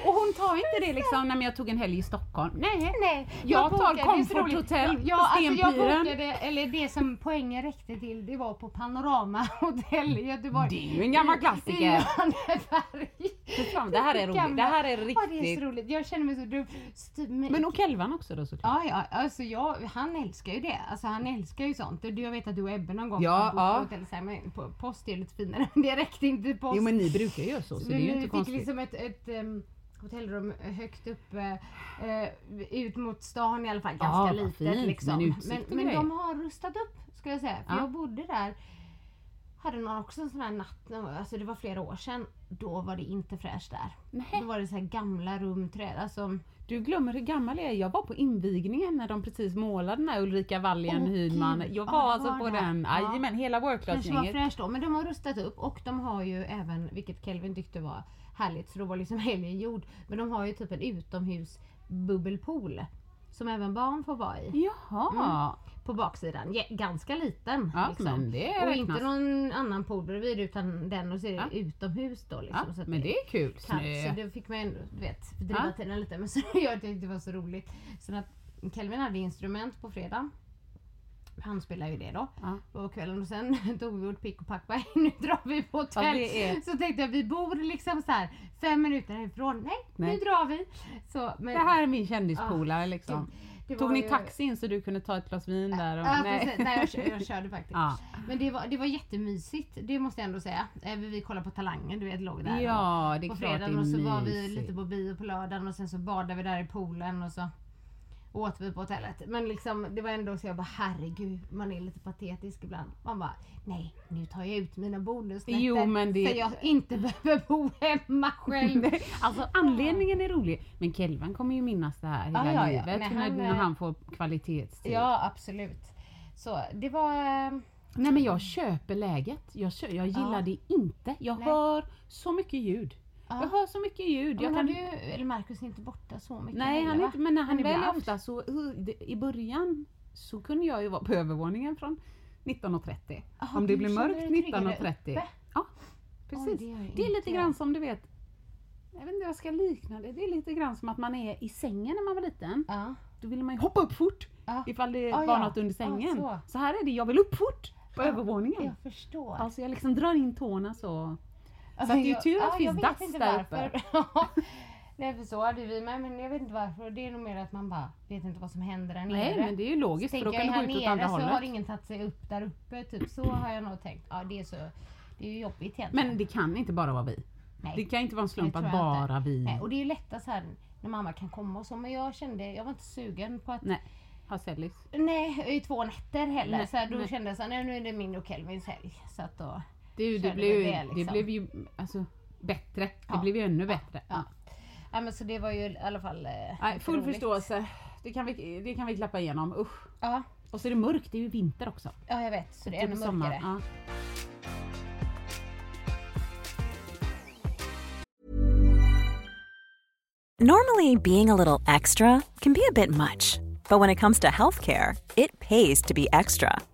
Speaker 1: Och hon tar inte det liksom när jag tog en helg i Stockholm. Nej.
Speaker 2: Nej,
Speaker 1: Jag tar
Speaker 2: är så
Speaker 1: Comfort. Hotel
Speaker 2: ja,
Speaker 1: på
Speaker 2: alltså jag
Speaker 1: Stenpiren.
Speaker 2: bokade, eller det som poängen räckte till, det var på Panorama Hotel i Göteborg.
Speaker 1: Det är ju en gammal klassiker.
Speaker 2: I
Speaker 1: det här är roligt. Det här är
Speaker 2: Ja, det är
Speaker 1: riktigt.
Speaker 2: så roligt. Jag känner mig så dum.
Speaker 1: Men och Kelvan också då såklart.
Speaker 2: Ja, ja, alltså jag, han älskar ju det. Alltså han älskar ju sånt. Jag vet att du och Ebbe någon gång
Speaker 1: Ja, ja.
Speaker 2: hotell så här, men på post är lite finare det räckte inte till post.
Speaker 1: Jo men ni brukar ju göra så, så det är ju inte konstigt.
Speaker 2: liksom ett, ett em, hotellrum högt upp eh, ut mot stan i alla fall.
Speaker 1: Ja,
Speaker 2: Ganska
Speaker 1: vad
Speaker 2: litet
Speaker 1: fint,
Speaker 2: liksom.
Speaker 1: men
Speaker 2: men, men de har rustat upp ska jag säga. För
Speaker 1: Ja.
Speaker 2: jag bodde där hade någon också en sån här natt, alltså det var flera år sedan. Då var det inte fräscht där.
Speaker 1: Nej.
Speaker 2: Då var det så här gamla rumträd. Alltså,
Speaker 1: Du glömmer hur gammal jag är. Jag var på invigningen när de precis målade den här Ulrika Wallien
Speaker 2: Åh,
Speaker 1: Hydman. Jag
Speaker 2: Ja,
Speaker 1: var
Speaker 2: det
Speaker 1: alltså
Speaker 2: var
Speaker 1: på
Speaker 2: det.
Speaker 1: den.
Speaker 2: Ja.
Speaker 1: Jajamän, hela
Speaker 2: kanske var fräscht då. Men de har rustat upp och de har ju även, vilket Kelvin tyckte var härligt, så då var liksom helgen gjord. Men de har ju typ en utomhus bubbelpool. Som även barn får vara i.
Speaker 1: Jaha.
Speaker 2: På baksidan. Ja, ganska liten.
Speaker 1: Ja,
Speaker 2: liksom.
Speaker 1: men det
Speaker 2: och
Speaker 1: räknas.
Speaker 2: inte någon annan pool bredvid utan den och så är det
Speaker 1: Ja.
Speaker 2: utomhus då. Liksom,
Speaker 1: Ja,
Speaker 2: så
Speaker 1: men det är kul.
Speaker 2: kan, så det fick man ändå, du vet, fördriva
Speaker 1: Ja.
Speaker 2: tiden lite. Men så jag tyckte det var så roligt. Så att Kelvin hade instrument på fredag. Han spelar ju det då
Speaker 1: Ja.
Speaker 2: på kvällen och sen tog vi vårt pick och pack bara, nu drar vi på hotell.
Speaker 1: Ja,
Speaker 2: Så tänkte jag vi bor liksom så här fem minuter härifrån. Nej,
Speaker 1: Nej.
Speaker 2: nu drar vi. Så, men,
Speaker 1: Det här är min kändispolare liksom.
Speaker 2: Gud, det
Speaker 1: Tog ni
Speaker 2: ju-
Speaker 1: taxi in så du kunde ta ett glas vin där? Och,
Speaker 2: Ja,
Speaker 1: nej.
Speaker 2: precis. Nej, jag, kör, jag körde faktiskt.
Speaker 1: Ja.
Speaker 2: Men det var, det var jättemysigt, det måste jag ändå säga. Vi kollade på Talangen, du vet, låg där.
Speaker 1: Ja, det är
Speaker 2: på fredagen och så var vi
Speaker 1: mysigt.
Speaker 2: lite på bio på lördagen och sen så badade vi där i poolen och så åt vi på hotellet. Men liksom det var ändå så jag bara herregud, man är lite patetisk ibland. Man bara nej, nu tar jag ut mina bonusnätter
Speaker 1: Jo, men det-
Speaker 2: så jag inte behöver bo hemma själv.
Speaker 1: Nej, alltså anledningen är rolig. Men Kelvan kommer ju minnas det här hela
Speaker 2: Ja, ja, ja.
Speaker 1: livet
Speaker 2: Nej,
Speaker 1: när,
Speaker 2: han,
Speaker 1: när han får kvalitetstid.
Speaker 2: Ja, absolut. Så det var, eh,
Speaker 1: Nej men jag köper läget. Jag, kö- jag gillar
Speaker 2: Ja.
Speaker 1: det inte. Jag
Speaker 2: Nej.
Speaker 1: hör så mycket ljud.
Speaker 2: Ja.
Speaker 1: Jag hör så mycket ljud.
Speaker 2: Men
Speaker 1: Jag
Speaker 2: har
Speaker 1: kan...
Speaker 2: du, eller Marcus är inte borta så mycket
Speaker 1: Nej,
Speaker 2: heller,
Speaker 1: han är inte, men när han
Speaker 2: Men
Speaker 1: väl är ofta så uh, i början så kunde jag ju vara på övervåningen från 19.30.
Speaker 2: Jaha,
Speaker 1: Om det blir mörkt
Speaker 2: dig tryggare
Speaker 1: 19.30.
Speaker 2: uppe?
Speaker 1: Ja, precis.
Speaker 2: Oj, det
Speaker 1: det är lite grann som du vet, jag vet inte hur jag ska likna det. Det är lite grann som att man är i sängen när man var liten.
Speaker 2: Ja.
Speaker 1: Då ville man ju hoppa upp fort
Speaker 2: Ja.
Speaker 1: ifall det
Speaker 2: Ja,
Speaker 1: var
Speaker 2: ja.
Speaker 1: något under sängen.
Speaker 2: så.
Speaker 1: så. här är det, jag vill upp fort på övervåningen.
Speaker 2: Jag förstår.
Speaker 1: Alltså jag liksom drar in tårna så.
Speaker 2: Ja,
Speaker 1: Så att det är ju
Speaker 2: jag-
Speaker 1: tur att det finns
Speaker 2: vet
Speaker 1: dass
Speaker 2: inte
Speaker 1: där
Speaker 2: varför. Nej för så hade vi med men jag vet inte varför. Det är nog mer att man bara vet inte vad som händer där nere.
Speaker 1: Nej men det är ju logiskt för då kan du gå ut åt andra
Speaker 2: nere så har
Speaker 1: hållet.
Speaker 2: ingen tagit sig upp där uppe. Typ så har jag nog tänkt. Ja det är så. Det är ju jobbigt egentligen.
Speaker 1: Men det kan inte bara vara vi.
Speaker 2: Nej.
Speaker 1: Det kan inte vara en slump
Speaker 2: Det
Speaker 1: att
Speaker 2: jag inte.
Speaker 1: bara vi
Speaker 2: Nej, och det är ju lättast här när mamma kan komma och så. Men jag kände, jag var inte sugen på att
Speaker 1: Nej, har sällis.
Speaker 2: Nej, i två nätter heller.
Speaker 1: Nej,
Speaker 2: så här, då
Speaker 1: nej.
Speaker 2: kände jag så nej nu är det min och Kelvins helg. Så att då,
Speaker 1: Det, det, blev,
Speaker 2: det,
Speaker 1: det
Speaker 2: liksom.
Speaker 1: blev ju alltså, bättre. Det
Speaker 2: Ja.
Speaker 1: blev ju ännu bättre.
Speaker 2: ja. ja men så det var ju i alla fall eh,
Speaker 1: Nej, full
Speaker 2: roligt.
Speaker 1: förståelse. Det kan, vi, det kan vi klappa igenom. Usch.
Speaker 2: Ja,
Speaker 1: Och så är det mörkt, det är ju vinter också.
Speaker 2: ja jag vet. Så det är
Speaker 1: Typ
Speaker 2: ännu mörkare.
Speaker 1: Ja.
Speaker 4: Normally, being a little extra can be a bit much, but when it comes to healthcare, it pays to be extra.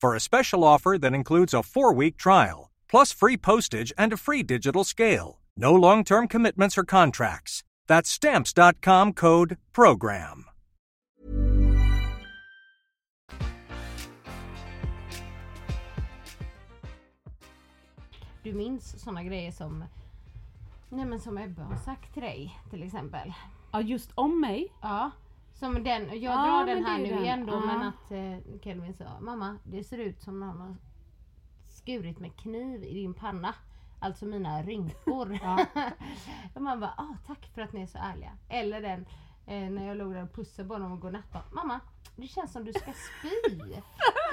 Speaker 5: for a special offer that includes a four week trial, plus free postage and a free digital scale. No long term commitments or contracts. That's Stamps.com code PROGRAM.
Speaker 2: Du minns sådana grejer som Nej men som Ebbe har sagt till dig till exempel.
Speaker 1: ja, just om mig.
Speaker 2: Ja. Som den, jag
Speaker 1: Ja,
Speaker 2: drar den här
Speaker 1: är
Speaker 2: nu
Speaker 1: den.
Speaker 2: igen då
Speaker 1: Ja.
Speaker 2: men att eh, Kelvin sa Mamma det ser ut som någon har skurit med kniv i din panna. Alltså mina rynkor. och man bara ah, tack för att ni är så ärliga. Eller den eh, när jag låg där och pussade på honom och godnatt bara, Mamma det känns som du ska spy.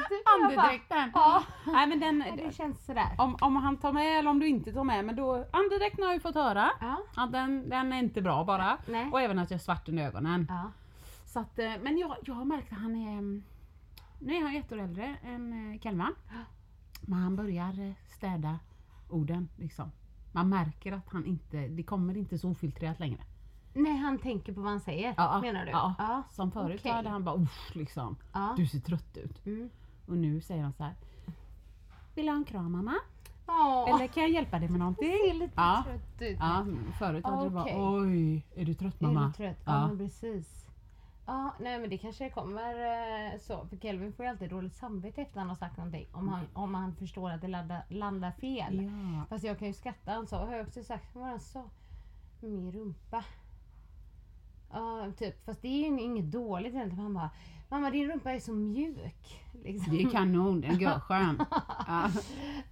Speaker 2: Typ,
Speaker 1: Andedräkten.
Speaker 2: Ja.
Speaker 1: Nej, men den,
Speaker 2: Ja, det känns sådär.
Speaker 1: om, om han tar med eller om du inte tar med. Men då, andedräkten har jag ju fått höra.
Speaker 2: Ja.
Speaker 1: Att den, den är inte bra bara.
Speaker 2: Nej.
Speaker 1: Och även att jag har svart under ögonen.
Speaker 2: Ja.
Speaker 1: Så att, eh, men jag, jag har märkt att han är... mm, Nu är han ju ett år äldre än eh, Kelman. Men han börjar eh, städa orden liksom. Man märker att han inte, det kommer inte så ofiltrerat längre.
Speaker 2: Nej han tänker på vad han säger menar du?
Speaker 1: Ja, som förut
Speaker 2: okej.
Speaker 1: hade han bara usch liksom.
Speaker 2: Ja.
Speaker 1: Du ser trött ut.
Speaker 2: Mm.
Speaker 1: Och nu säger han så här. Vill du ha en kram mamma?
Speaker 2: Åh,
Speaker 1: Eller kan jag hjälpa dig med någonting?
Speaker 2: ser lite
Speaker 1: Ja.
Speaker 2: trött ut.
Speaker 1: Ja, förut hade det
Speaker 2: Okej.
Speaker 1: bara oj, är du trött mamma?
Speaker 2: Är du trött? Ja,
Speaker 1: Ja.
Speaker 2: precis. Ja, nej men det kanske kommer eh, så. För Kelvin får ju alltid dåligt samvete efter han har sagt någonting. Om han, om han förstår att det landar, landar fel.
Speaker 1: Ja.
Speaker 2: Fast jag kan ju skratta. Han sa, har jag också sagt vad han sa? Min rumpa. Ja, typ. Fast det är ju inget dåligt egentligen. Han bara, mamma din rumpa är så mjuk. Liksom.
Speaker 1: Det är kanon, den är görskön. Ja.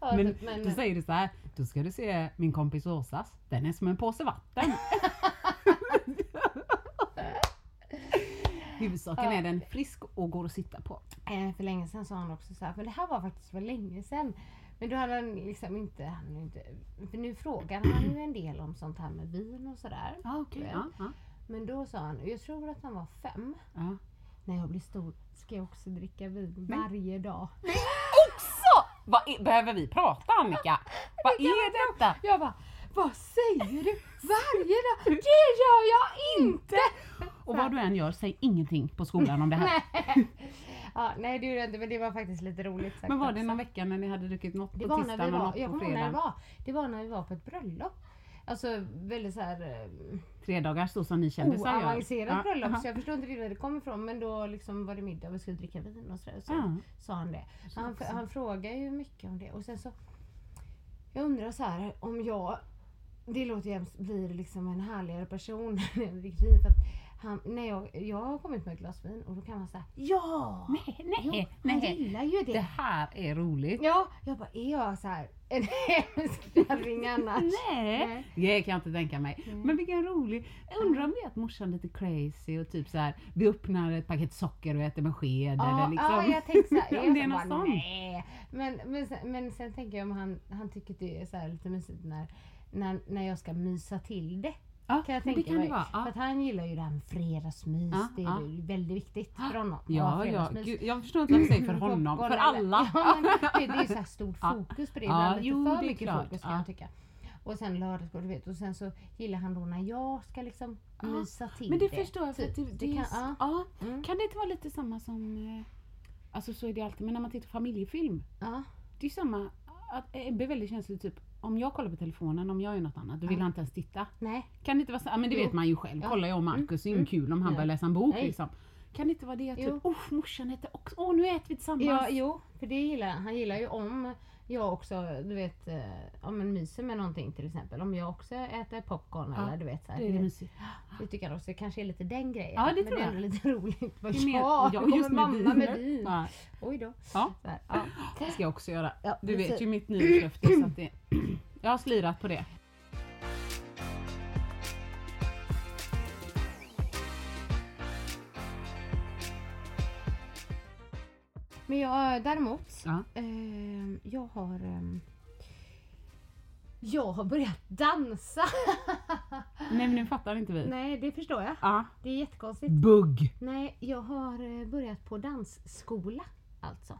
Speaker 2: Ja,
Speaker 1: Men,
Speaker 2: typ, men
Speaker 1: då säger du så här, då ska du se min kompis Åsas, den är som en påse vatten. Huvudsaken är den frisk och går att sitta på.
Speaker 2: Eh, för länge sedan sa han också så här, men det här var faktiskt för länge sedan. Men då hade han liksom inte, han inte för nu frågar han ju en del om sånt här med vin och sådär.
Speaker 1: Ja, okej. Ja, ja.
Speaker 2: Men då sa han, jag tror att han var fem.
Speaker 1: Ja.
Speaker 2: när jag blir stor ska jag också dricka vin varje dag.
Speaker 1: Så! Vad är, behöver vi prata Annika? Vad är detta?
Speaker 2: Jag bara, vad säger du? Varje dag? Det gör jag inte!
Speaker 1: Och vad du än gör, säg ingenting på skolan om det här.
Speaker 2: Nej. Ja, nej det gjorde jag inte men det var faktiskt lite roligt sagt
Speaker 1: Men var det
Speaker 2: också.
Speaker 1: någon vecka när ni hade druckit något
Speaker 2: Det
Speaker 1: på tisdagen och något på
Speaker 2: när det
Speaker 1: fredagen?
Speaker 2: var. Det var när vi var på ett bröllop. Alltså väldigt så här eh,
Speaker 1: Tre dagar så som ni kändisar gör.
Speaker 2: oavancerat
Speaker 1: Ja,
Speaker 2: bröllop
Speaker 1: aha.
Speaker 2: så jag förstår inte riktigt var det kom ifrån men då liksom var det middag och vi skulle dricka vin och sådär. Så
Speaker 1: Ja.
Speaker 2: sa han det. Han, han frågar ju mycket om det och sen så Jag undrar så här om jag Det låter jämst blir liksom en härligare person när jag dricker vin för att han, när jag, jag har kommit med ett glas vin och då kan man säga Ja!
Speaker 1: Nej, nej,
Speaker 2: jo, han
Speaker 1: nej.
Speaker 2: gillar ju det.
Speaker 1: Det här är roligt.
Speaker 2: Ja, jag bara är jag så här en hemsk kärring annars?
Speaker 1: Nej,
Speaker 2: Nej.
Speaker 1: det kan jag inte tänka mig. Men vilken rolig. Jag undrar om det är att morsan är lite crazy och typ så här, vi öppnar ett paket socker och äter med sked
Speaker 2: Ja,
Speaker 1: eller liksom.
Speaker 2: ja jag tänkte såhär,
Speaker 1: om
Speaker 2: jag
Speaker 1: det är
Speaker 2: så
Speaker 1: något
Speaker 2: bara,
Speaker 1: sånt.
Speaker 2: nej. Men, men, sen, men sen tänker jag om han, han tycker det är så här lite mysigt när, när, när jag ska mysa till det.
Speaker 1: Ja,
Speaker 2: Kan jag
Speaker 1: men det
Speaker 2: tänka
Speaker 1: kan
Speaker 2: mig.
Speaker 1: det vara.
Speaker 2: För
Speaker 1: Ja.
Speaker 2: att han gillar ju det här med fredagsmys.
Speaker 1: Ja,
Speaker 2: det är
Speaker 1: ja.
Speaker 2: väldigt viktigt för honom.
Speaker 1: Ja, ja. Gud, jag förstår inte vad du säger för honom, för alla.
Speaker 2: Ja, men det, det är så här stort fokus på det.
Speaker 1: Ja,
Speaker 2: lite
Speaker 1: jo,
Speaker 2: för
Speaker 1: det
Speaker 2: mycket
Speaker 1: klart.
Speaker 2: fokus kan
Speaker 1: Ja.
Speaker 2: jag tycka. Och sen lördagsgård, du vet. Och sen så gillar han då när jag ska liksom
Speaker 1: Ja,
Speaker 2: mysa till
Speaker 1: Men det förstår jag. För
Speaker 2: typ.
Speaker 1: det, det,
Speaker 2: Det kan- ja. Mm.
Speaker 1: Kan det inte vara lite samma som, eh, alltså så är det alltid, men när man tittar på familjefilm.
Speaker 2: Ja.
Speaker 1: Det är samma, att Ebbe är väldigt känslig typ om jag kollar på telefonen, om jag gör något annat, då vill han inte ens titta.
Speaker 2: Nej.
Speaker 1: Kan det inte vara så? Ja, men det
Speaker 2: Jo.
Speaker 1: vet man ju själv.
Speaker 2: Ja.
Speaker 1: Kollar jag och Marcus, det är ju
Speaker 2: Mm.
Speaker 1: kul om han
Speaker 2: Ja.
Speaker 1: börjar läsa en bok
Speaker 2: Nej.
Speaker 1: liksom. Kan det inte vara det? Typ, oh morsan äter också, åh nu äter vi tillsammans.
Speaker 2: Ja, jo, för det gillar. Han gillar ju om jag också, du vet, eh, om en myser med någonting till exempel. Om jag också äter popcorn
Speaker 1: Ja,
Speaker 2: eller du vet så här.
Speaker 1: det är det mysigt.
Speaker 2: Det tycker han också. Det kanske är lite den grejen.
Speaker 1: Ja, det
Speaker 2: men
Speaker 1: tror
Speaker 2: det är
Speaker 1: jag.
Speaker 2: ändå lite roligt.
Speaker 1: Det är mer-
Speaker 2: ja,
Speaker 1: ja,
Speaker 2: kommer
Speaker 1: just med
Speaker 2: mamma med vin.
Speaker 1: Ja.
Speaker 2: Oj då.
Speaker 1: Ja.
Speaker 2: Här, ja.
Speaker 1: Det ska jag också göra. Du vet ju mitt nyårslöfte så att det, jag har slirat på det.
Speaker 2: Men jag däremot,
Speaker 1: Ja.
Speaker 2: eh, jag har ehm, jag har börjat dansa.
Speaker 1: Nej men nu fattar inte vi.
Speaker 2: Nej, det förstår jag.
Speaker 1: Ja.
Speaker 2: Det är jättekonstigt.
Speaker 1: Bugg.
Speaker 2: Nej, jag har eh, börjat på dansskola. Alltså.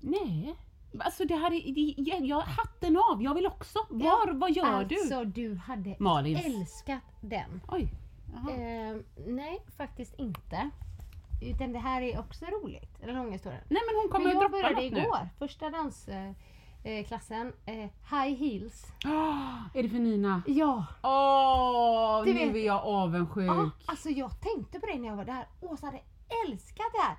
Speaker 1: Nej. Alltså det här är, det, jag, jag, hatten av, jag vill också. Var, vad gör
Speaker 2: alltså, du? hade
Speaker 1: Malin.
Speaker 2: älskat den.
Speaker 1: Oj.
Speaker 2: Eh, nej, faktiskt inte. Utan det här är också roligt. Den långa historien.
Speaker 1: Nej men hon kommer
Speaker 2: Men
Speaker 1: att
Speaker 2: jag
Speaker 1: droppa
Speaker 2: började
Speaker 1: något nu.
Speaker 2: igår. Första dansklassen. Eh, klassen, eh, high heels.
Speaker 1: Ah, är det för Nina?
Speaker 2: Ja,
Speaker 1: Åh,
Speaker 2: Du
Speaker 1: nu
Speaker 2: vet-
Speaker 1: är jag avundsjuk.
Speaker 2: Ja, alltså jag tänkte på det när jag var där. Åsa hade älskat det här.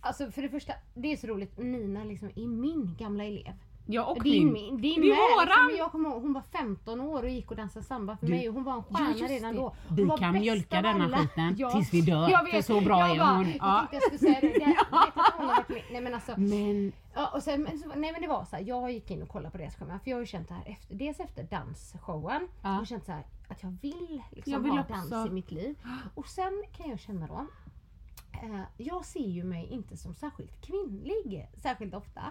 Speaker 2: Alltså för det första, det är så roligt. Nina liksom är min gamla elev.
Speaker 1: Jag och
Speaker 2: din,
Speaker 1: min.
Speaker 2: din
Speaker 1: Det är
Speaker 2: med.
Speaker 1: våran.
Speaker 2: Liksom, jag kommer ihåg, hon var 15 år och gick och dansade samba för
Speaker 1: Du-
Speaker 2: mig och hon var en
Speaker 1: Ja,
Speaker 2: stjärna
Speaker 1: just
Speaker 2: redan
Speaker 1: det.
Speaker 2: då. Hon
Speaker 1: Vi
Speaker 2: var
Speaker 1: kan
Speaker 2: bäst
Speaker 1: mjölka denna
Speaker 2: alla.
Speaker 1: skiten tills vi dör,
Speaker 2: jag
Speaker 1: för så bra
Speaker 2: jag
Speaker 1: är
Speaker 2: bara,
Speaker 1: hon.
Speaker 2: Jag
Speaker 1: Ja.
Speaker 2: tänkte jag skulle säga det. Jag vet. Nej men alltså.
Speaker 1: Men
Speaker 2: Ja, och sen, men, så, nej men det var så här, jag gick in och kollade på deras schema för jag har ju känt det här efter, dels efter dansshowen
Speaker 1: Ja.
Speaker 2: och känt så här att jag vill liksom
Speaker 1: Jag vill
Speaker 2: ha
Speaker 1: också.
Speaker 2: dans i mitt liv. Och sen kan jag känna då, eh, jag ser ju mig inte som särskilt kvinnlig särskilt ofta.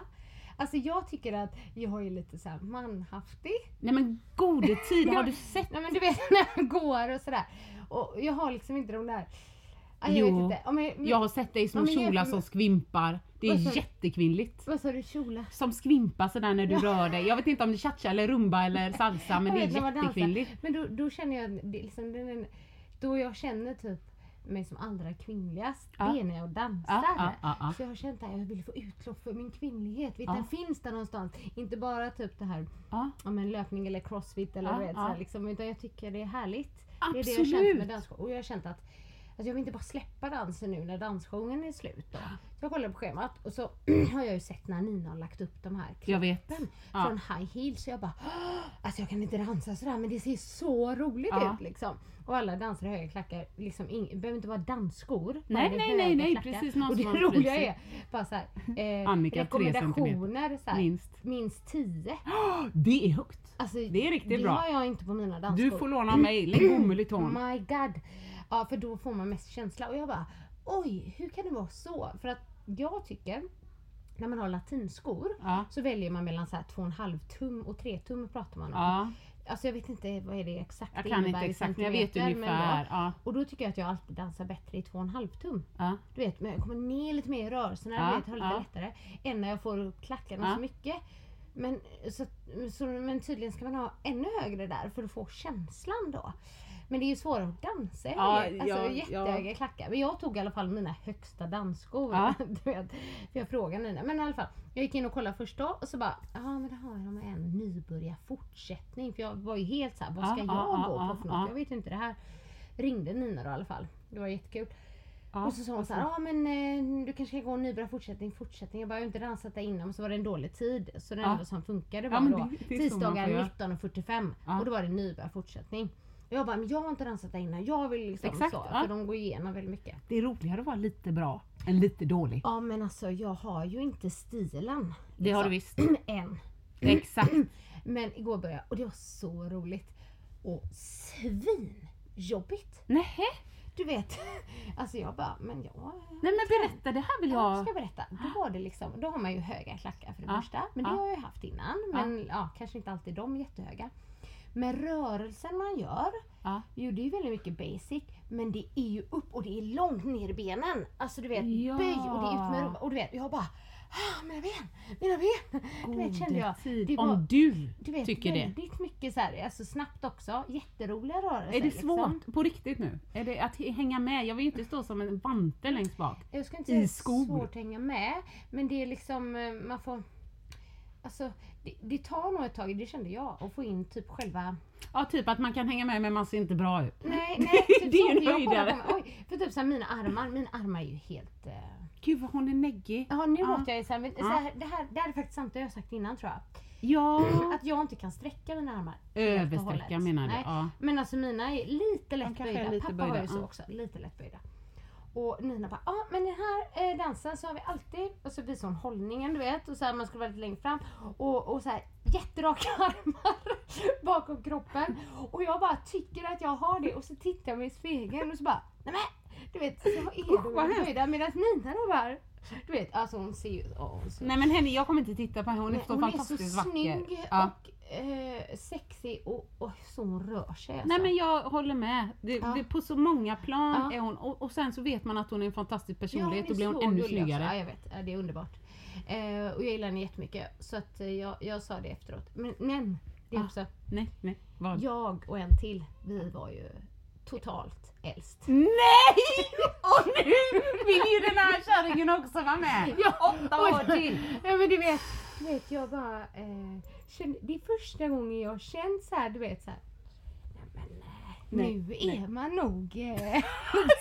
Speaker 2: Alltså jag tycker att jag är lite så här manhaftig.
Speaker 1: Nej men gode tid, har du sett?
Speaker 2: Nej men du vet när jag går och sådär. Och jag har liksom inte de där... Ja, jag
Speaker 1: Jo,
Speaker 2: vet inte. Ja, men,
Speaker 1: Jag har sett dig som
Speaker 2: men
Speaker 1: kjolar som skvimpar. Det är
Speaker 2: du?
Speaker 1: jättekvinnligt.
Speaker 2: Vad sa du? Kjola?
Speaker 1: Som skvimpar sådär när du rör dig. Jag vet inte om det är cha-cha eller rumba eller salsa men
Speaker 2: Jag
Speaker 1: det är
Speaker 2: dansar.
Speaker 1: jättekvinnligt.
Speaker 2: Men då, då känner jag, liksom, då jag känner typ mig som allra kvinnligast,
Speaker 1: Ja.
Speaker 2: det är när jag dansar.
Speaker 1: Ja, ja.
Speaker 2: Så jag har känt att jag vill få utlopp för min kvinnlighet. Vet. Den finns där någonstans. Inte bara typ det här
Speaker 1: Ja.
Speaker 2: om en löpning eller crossfit eller
Speaker 1: Ja, ja.
Speaker 2: så här, liksom, utan jag tycker det är härligt. Det är det jag har
Speaker 1: Absolut.
Speaker 2: känt med dansshow. Och jag har känt att Alltså jag vill inte bara släppa dansen nu när dansshowen är slut. Då. Så jag kollar på schemat och så har jag ju sett när Nina har lagt upp de här
Speaker 1: Jag vet.
Speaker 2: klippen
Speaker 1: Ja.
Speaker 2: från high heels. Så jag bara, "Åh, alltså jag kan inte dansa sådär men det ser så roligt
Speaker 1: Ja.
Speaker 2: ut liksom. Och alla dansar i höga klackar, liksom ing, det behöver inte vara dansskor.
Speaker 1: Nej,
Speaker 2: det
Speaker 1: nej, nej, nej,
Speaker 2: klackar.
Speaker 1: precis, någon
Speaker 2: Och det roliga är bara såhär, eh,
Speaker 1: Annika,
Speaker 2: rekommendationer såhär,
Speaker 1: Minst.
Speaker 2: minst 10.
Speaker 1: Det är högt.
Speaker 2: Alltså,
Speaker 1: Det är riktigt
Speaker 2: det
Speaker 1: bra.
Speaker 2: har jag inte på mina dansskor.
Speaker 1: Du får låna mig, lägg tån.
Speaker 2: My god. Ja, för då får man mest känsla. Och jag bara, oj, hur kan det vara så? För att jag tycker, när man har latinskor,
Speaker 1: Ja.
Speaker 2: så väljer man mellan så här 2,5 tum och 3 tum pratar man om.
Speaker 1: Ja.
Speaker 2: alltså jag vet inte vad är det exakt
Speaker 1: Jag kan inte exakt men jag vet ungefär. Ja.
Speaker 2: Och då tycker jag att jag alltid dansar bättre i två och en halv tum.
Speaker 1: Ja.
Speaker 2: Du vet, men jag kommer ner lite mer i rörelserna,
Speaker 1: Ja,
Speaker 2: vet, har lite
Speaker 1: ja.
Speaker 2: lättare. Än när jag får upp klackarna
Speaker 1: Ja.
Speaker 2: så mycket. Men, så, så, men tydligen ska man ha ännu högre där för att få känslan då. Men det är ju svårare att dansa i
Speaker 1: Ja,
Speaker 2: höga- alltså
Speaker 1: ja,
Speaker 2: jättehöga klackar. Men jag tog i alla fall mina högsta dansskor.
Speaker 1: Ja.
Speaker 2: du vet, för jag frågade Nina. Men i alla fall, jag gick in och kollade först då och så bara, ja men det har de en nybörjar fortsättning. För jag var ju helt såhär, vad ska
Speaker 1: Ja,
Speaker 2: jag
Speaker 1: ja,
Speaker 2: gå
Speaker 1: ja,
Speaker 2: på för
Speaker 1: ja.
Speaker 2: något? Jag vet inte det här. Ringde Nina då i alla fall. Det var jättekul.
Speaker 1: Ja,
Speaker 2: Och så sa hon så här, ja men eh, du kanske ska gå en nybörjar fortsättning, fortsättning. Jag bara, jag har inte dansat där innan. Och så var det en dålig tid. Så det
Speaker 1: Ja.
Speaker 2: enda som funkade
Speaker 1: Ja,
Speaker 2: var
Speaker 1: men
Speaker 2: då
Speaker 1: det- det
Speaker 2: tisdagar
Speaker 1: får göra.
Speaker 2: 19.45.
Speaker 1: Ja.
Speaker 2: Och då var det nybörjar fortsättning. Och jag bara, men jag har inte dansat där innan. Jag vill liksom
Speaker 1: Exakt,
Speaker 2: så.
Speaker 1: ja.
Speaker 2: För de går igenom väldigt mycket.
Speaker 1: Det är roligare att vara lite bra än lite dålig.
Speaker 2: Ja men alltså jag har ju inte stilen.
Speaker 1: Det har du
Speaker 2: liksom.
Speaker 1: visst.
Speaker 2: Än.
Speaker 1: Exakt.
Speaker 2: Men igår började jag och det var så roligt. Och svinjobbigt.
Speaker 1: Nähä?
Speaker 2: Du vet, alltså jag bara, men jag...
Speaker 1: Nej men berätta, det här vill
Speaker 2: Ja,
Speaker 1: jag...
Speaker 2: ska jag berätta. Då var det liksom, då har man ju höga klackar för det
Speaker 1: Ja,
Speaker 2: första. Men det
Speaker 1: ja.
Speaker 2: har jag ju haft innan. Men ja. kanske inte alltid de jättehöga. Men rörelsen man gör,
Speaker 1: Ja.
Speaker 2: jo det är ju väldigt mycket basic. Men det är ju upp och det är långt ner i benen. Alltså du vet,
Speaker 1: Ja.
Speaker 2: böj och det är ut med rumpan. Och du vet, jag bara, ah, mina ben, mina ben. Du vet, kände jag. Det var,
Speaker 1: Om du,
Speaker 2: du vet,
Speaker 1: tycker det.
Speaker 2: väldigt mycket så här, alltså snabbt också. Jätteroliga rörelser.
Speaker 1: Är det
Speaker 2: liksom.
Speaker 1: svårt på riktigt nu? Är det att hänga med? Jag vill ju inte stå som en vante längst bak.
Speaker 2: Jag ska inte
Speaker 1: I
Speaker 2: säga
Speaker 1: skor.
Speaker 2: svårt att hänga med. Men det är liksom, eh, man får... Alltså, det, det tar nog ett tag, det kände jag, att få in typ själva...
Speaker 1: Ja, typ att man kan hänga med men man ser inte bra ut.
Speaker 2: Nej, nej, typ
Speaker 1: Det är
Speaker 2: jag kollar
Speaker 1: höjdare.
Speaker 2: Oj, för typ såhär mina armar, mina armar är ju helt... eh,
Speaker 1: Gud vad hon är neggig.
Speaker 2: Ja, nu
Speaker 1: Ja.
Speaker 2: låter jag ju såhär, men så här, det, här, det här är faktiskt sant, det har jag sagt innan tror jag.
Speaker 1: Ja.
Speaker 2: Att jag inte kan sträcka mina armar.
Speaker 1: Översträcka menar du?
Speaker 2: Nej,
Speaker 1: Ja.
Speaker 2: Men alltså mina är lite lätt böjda. Pappa
Speaker 1: böjda,
Speaker 2: har ju så
Speaker 1: ja.
Speaker 2: också, lite lätt böjda. Och Nina bara, ja men den här eh, dansen så har vi alltid, och så visar hon hållningen du vet, och så här, man ska vara lite längre fram. Och, och så här jätteraka armar bakom kroppen. Och jag bara tycker att jag har det och så tittar jag mig i spegeln och så bara, nej men du vet, så är
Speaker 1: hemskt.
Speaker 2: böjda. Medan Nina då bara, du vet, alltså hon ser ju, åh, hon ser
Speaker 1: Nej men henne, jag kommer inte titta på henne. Hon är
Speaker 2: Nej,
Speaker 1: så
Speaker 2: hon är så
Speaker 1: fantastiskt vacker.
Speaker 2: snygg
Speaker 1: Ja.
Speaker 2: och eh, sexig och, och så hon rör sig. Alltså.
Speaker 1: Nej men jag håller med. Det,
Speaker 2: Ja.
Speaker 1: det, på så många plan
Speaker 2: Ja.
Speaker 1: är hon och, och sen så vet man att hon är en fantastisk personlighet.
Speaker 2: är
Speaker 1: Då blir hon ännu snyggare.
Speaker 2: Ja, jag vet. Ja, det är underbart. Eh, och jag gillar henne jättemycket. Så att eh, jag, jag sa det efteråt. Men, men det är
Speaker 1: Ah.
Speaker 2: också,
Speaker 1: Nej, nej. Vad?
Speaker 2: jag och en till, vi var ju totalt äldst.
Speaker 1: Nej! Och nu vill ju den här kärringen också vara med.
Speaker 2: Ja,
Speaker 1: Åtta år till.
Speaker 2: Ja men du vet, du vet jag bara eh, kände, det är första gången jag känt så här, du vet så här. Nej, men, eh,
Speaker 1: Nej,
Speaker 2: nu
Speaker 1: nej.
Speaker 2: är man nog... Eh,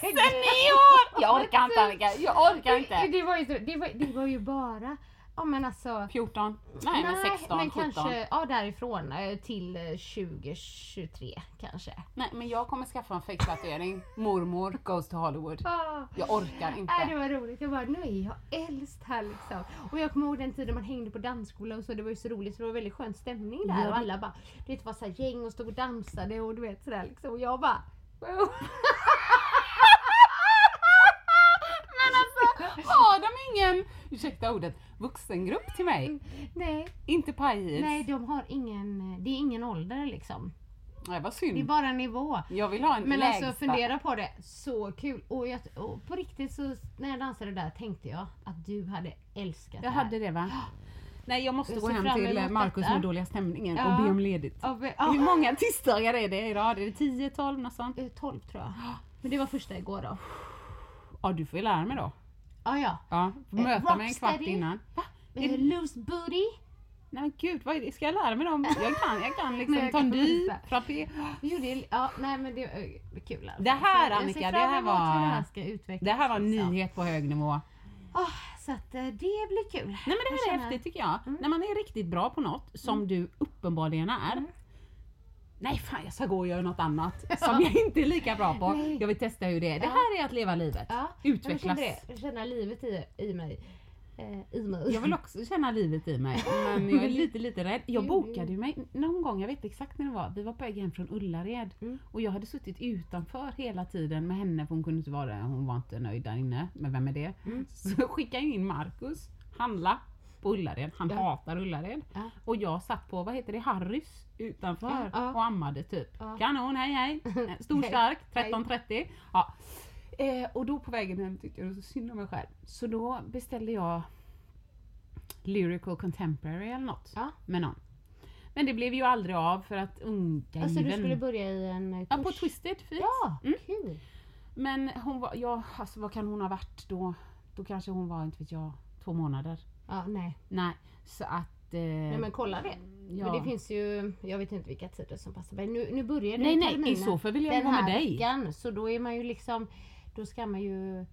Speaker 1: Sen nio år! Jag orkar inte Annika, jag orkar inte.
Speaker 2: Det var ju, så, det var, det var ju bara, ja men alltså
Speaker 1: 14? Nej, men 16,
Speaker 2: men
Speaker 1: 17.
Speaker 2: kanske ja, därifrån eh, till eh, 2023 kanske.
Speaker 1: Nej men jag kommer skaffa en fejktatuering. Mormor goes to Hollywood.
Speaker 2: Ah.
Speaker 1: Jag orkar inte.
Speaker 2: Nej, det var roligt. Jag bara, nu är jag äldst här liksom. Och jag kommer ihåg den tiden man hängde på dansskola och så. Det var ju så roligt för det var väldigt skön stämning där.
Speaker 1: Ja,
Speaker 2: Och
Speaker 1: det-
Speaker 2: alla bara, du vet, var så här gäng och stod och dansade och du vet sådär liksom. Och jag bara, wow.
Speaker 1: Men alltså, har de ingen, ursäkta ordet, vuxengrupp till mig?
Speaker 2: Nej,
Speaker 1: Inte pajhils?
Speaker 2: nej, de har ingen, det är ingen ålder liksom.
Speaker 1: Nej vad
Speaker 2: Det är
Speaker 1: synd.
Speaker 2: bara nivå.
Speaker 1: Jag vill ha en
Speaker 2: Men
Speaker 1: lägsta.
Speaker 2: alltså fundera på det, så kul. Och, jag, och på riktigt så när jag dansade där tänkte jag att du hade älskat
Speaker 1: Jag
Speaker 2: det här.
Speaker 1: hade det va? Nej jag måste
Speaker 2: Jag
Speaker 1: gå hem till Markus med dåliga stämningen
Speaker 2: Ja.
Speaker 1: och be om ledigt.
Speaker 2: Ja.
Speaker 1: Hur många tisdagar är det idag? Är det 10, 12 något sånt?
Speaker 2: Eh, 12 tror jag. Men det var första igår då.
Speaker 1: Ja du får ju lära mig då.
Speaker 2: Ja, ja.
Speaker 1: Ja, får
Speaker 2: Eh,
Speaker 1: möta mig en kvart innan. Va? Är
Speaker 2: Eh, loose booty.
Speaker 1: Nej men gud, vad är det? ska jag lära mig dem? Jag kan, jag kan liksom
Speaker 2: jag visa.
Speaker 1: frappé.
Speaker 2: Ja, nej men det var kul alltså.
Speaker 1: Det här,
Speaker 2: jag
Speaker 1: Annika, det här var-
Speaker 2: det här ska utvecklas.
Speaker 1: Det här var en
Speaker 2: liksom.
Speaker 1: nyhet på hög nivå.
Speaker 2: Ah, så att eh, det blir kul.
Speaker 1: Nej men det här är
Speaker 2: känner- Mm.
Speaker 1: häftigt tycker jag. När man är riktigt bra på något, som du uppenbarligen är.
Speaker 2: Mm.
Speaker 1: Nej fan jag ska gå och göra något annat som jag inte är lika bra på.
Speaker 2: Nej.
Speaker 1: Jag vill testa hur det är. Det
Speaker 2: Ja.
Speaker 1: här är att leva livet.
Speaker 2: Ja,
Speaker 1: Utvecklas.
Speaker 2: Jag känner, livet i, i mig. Eh, I mig.
Speaker 1: Jag vill också känna livet i mig men jag är lite lite rädd. Jag
Speaker 2: Jo,
Speaker 1: bokade ju mig någon gång, jag vet exakt när det var, vi var på väg hem från Ullared
Speaker 2: Mm.
Speaker 1: och jag hade suttit utanför hela tiden med henne för hon kunde inte vara där, hon var inte nöjd där inne. Men vem är det?
Speaker 2: Mm.
Speaker 1: Så skickade jag in Marcus, handla. På Ullared. Han
Speaker 2: Ja.
Speaker 1: hatar Ullared.
Speaker 2: Ja.
Speaker 1: Och jag satt på, vad heter det, Harrys utanför
Speaker 2: Ja,
Speaker 1: och ammade typ.
Speaker 2: Ja.
Speaker 1: Kanon, hej hej! Stor
Speaker 2: Hej,
Speaker 1: stark,
Speaker 2: hej.
Speaker 1: 13.30. Ja. Eh, och då på vägen hem tyckte jag det var så synd om mig själv. Så då beställde jag Lyrical Contemporary eller något
Speaker 2: Ja.
Speaker 1: med någon. Men det blev ju aldrig av för att unga
Speaker 2: Alltså du skulle börja i en eh, kurs?
Speaker 1: Ja, på Twisted Feet.
Speaker 2: Ja,
Speaker 1: Mm.
Speaker 2: kul!
Speaker 1: Men hon var, ja alltså vad kan hon ha varit då? Då kanske hon var, inte vet jag, två månader.
Speaker 2: Ja, nej.
Speaker 1: Nej, så att... Eh,
Speaker 2: nej men kolla det.
Speaker 1: ja.
Speaker 2: Men det finns ju, jag vet inte vilka tider som passar mig. Nu, nu börjar den
Speaker 1: Nej, nej,
Speaker 2: terminen
Speaker 1: i så fall vill jag
Speaker 2: den
Speaker 1: vara med dig.
Speaker 2: veckan. Så då är man ju liksom, då ska man ju,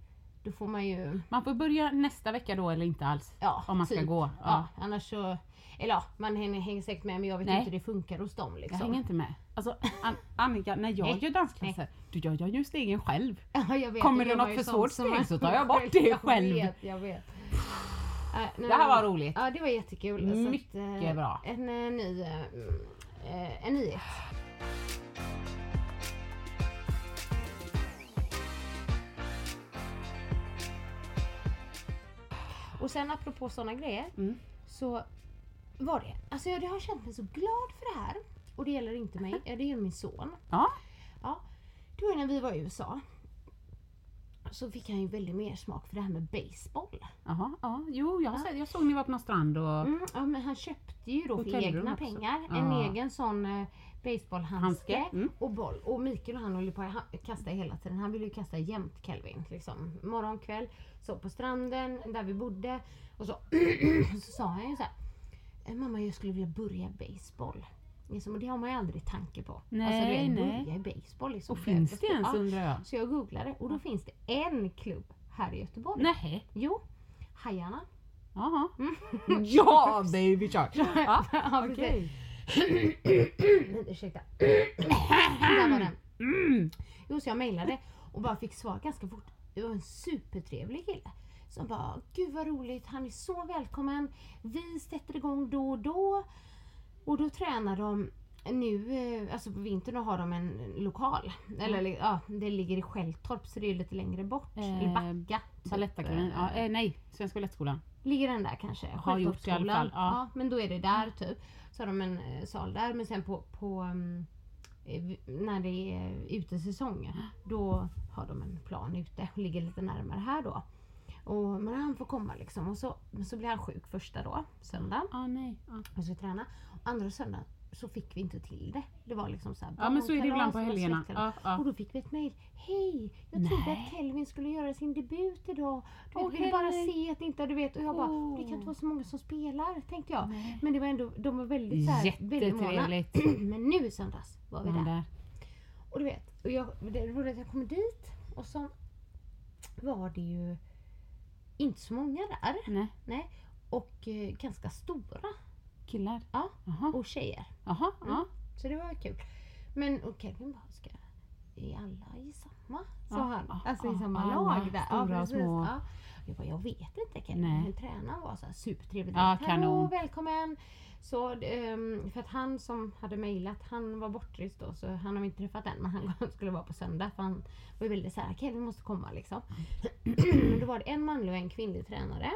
Speaker 2: då får man ju
Speaker 1: Man får börja nästa vecka då eller inte alls.
Speaker 2: Ja,
Speaker 1: Om man ska
Speaker 2: typ.
Speaker 1: gå.
Speaker 2: Ja.
Speaker 1: Ja.
Speaker 2: annars så, eller ja, man hänger, hänger säkert med men jag vet
Speaker 1: Nej.
Speaker 2: inte hur det funkar hos dem liksom.
Speaker 1: Jag hänger inte med. Alltså An- Annika, när jag
Speaker 2: Nej.
Speaker 1: gör dansklasser, då gör jag ju stegen själv.
Speaker 2: Ja, jag vet,
Speaker 1: Kommer
Speaker 2: jag
Speaker 1: det
Speaker 2: gör
Speaker 1: något
Speaker 2: ju
Speaker 1: för svårt steg så tar jag bort det själv.
Speaker 2: Jag vet, jag vet. Äh,
Speaker 1: Det här var roligt.
Speaker 2: Ja, det var jättekul. Så att,
Speaker 1: Mycket
Speaker 2: eh,
Speaker 1: bra.
Speaker 2: En eh, ny, eh, en nyhet. Och sen apropå sådana grejer
Speaker 1: Mm.
Speaker 2: så var det, alltså jag har känt mig så glad för det här. Och det gäller inte mig, det gäller min son.
Speaker 1: Ja.
Speaker 2: Ja, det var när vi var i USA. Så fick han ju väldigt mer smak för det här med baseball.
Speaker 1: Jaha, ja. Jo, jag, har sett- jag såg ni var på någon strand och...
Speaker 2: Mm, ja, men han köpte ju då för egna
Speaker 1: också.
Speaker 2: pengar
Speaker 1: Ja.
Speaker 2: en egen sån eh, baseballhandske
Speaker 1: Handske, mm.
Speaker 2: och boll. Och Mikael och han håller på att kasta hela tiden. Han ville ju kasta jämt Kelvin. Liksom. Morgon, kväll. Så på stranden där vi bodde. Och så, så sa han ju så här. "Eh, Mamma jag skulle vilja börja baseball. Liksom, och det har man ju aldrig tanke på. alltså,
Speaker 1: Nej,
Speaker 2: vet,
Speaker 1: nej.
Speaker 2: Börja i baseball. Liksom.
Speaker 1: Och finns det ens undrar jag?
Speaker 2: Så jag googlade och då finns det en klubb här i Göteborg.
Speaker 1: Nej.
Speaker 2: Jo, Hajarna.
Speaker 1: Jaha. ja, baby shark. Ja,
Speaker 2: Ja,
Speaker 1: okej.
Speaker 2: Ursäkta. Där var den. Jo, så jag mejlade och bara fick svar ganska fort. Det var en supertrevlig kille. Som bara, gud vad roligt, han är så välkommen. Vi sätter igång då och då. Och då tränar de nu, eh, alltså på vintern då har de en lokal. Eller ja, det ligger i Skälltorp så det är lite längre bort. I
Speaker 1: Eh,
Speaker 2: Backa. typ.
Speaker 1: Balettakademin. Ja,
Speaker 2: Eh,
Speaker 1: nej, Svenska Balettskolan.
Speaker 2: Ligger den där kanske?
Speaker 1: Har gjort i alla fall,
Speaker 2: Skälltorpsskolan.
Speaker 1: ja.
Speaker 2: men då är det där typ. Så har de en eh, sal där men sen på, på um, eh, när det är utesäsong då har de en plan ute och ligger lite närmare här då. Och, men han får komma liksom och så, så blir han sjuk första då, söndag.
Speaker 1: Ah, nej. Ja.
Speaker 2: Och så träna. Andra söndagen så fick vi inte till det. Det var liksom så här,
Speaker 1: Ja, men så är det ibland på helgerna. Ja, ja.
Speaker 2: Och då fick vi ett mejl. Hej! Jag trodde
Speaker 1: Nej.
Speaker 2: att Kelvin skulle göra sin debut idag. Du vet,
Speaker 1: Åh,
Speaker 2: ville bara se att inte, du vet. Och jag bara, det kan inte vara så många som spelar, tänkte jag. Men det var ändå, de var väldigt så här, väldigt måna.
Speaker 1: Jättetrevligt.
Speaker 2: Men nu i söndags var vi där.
Speaker 1: där.
Speaker 2: Och du vet, och jag, det var att jag kom dit och så var det ju inte så många där.
Speaker 1: Nej,
Speaker 2: Nej. Och eh, ganska stora.
Speaker 1: Killar.
Speaker 2: Ja,
Speaker 1: Jaha.
Speaker 2: och tjejer.
Speaker 1: Jaha, ja.
Speaker 2: Så det var kul. Men och Kevin bara, ska är alla i samma? Sa
Speaker 1: Ja,
Speaker 2: han.
Speaker 1: ja,
Speaker 2: Alltså i
Speaker 1: ja,
Speaker 2: samma
Speaker 1: alla,
Speaker 2: lag där.
Speaker 1: stora och små.
Speaker 2: Ja. Jag bara, jag vet inte Kevin.
Speaker 1: Nej.
Speaker 2: Men tränaren var så här supertrevlig.
Speaker 1: Ja,
Speaker 2: Hallå, välkommen! Så, ehm, för att han som hade mejlat, han var bortrest då så han har vi inte träffat än men han skulle vara på söndag för han var väldigt såhär, Kevin måste komma liksom. men då var det en manlig och en kvinnlig tränare.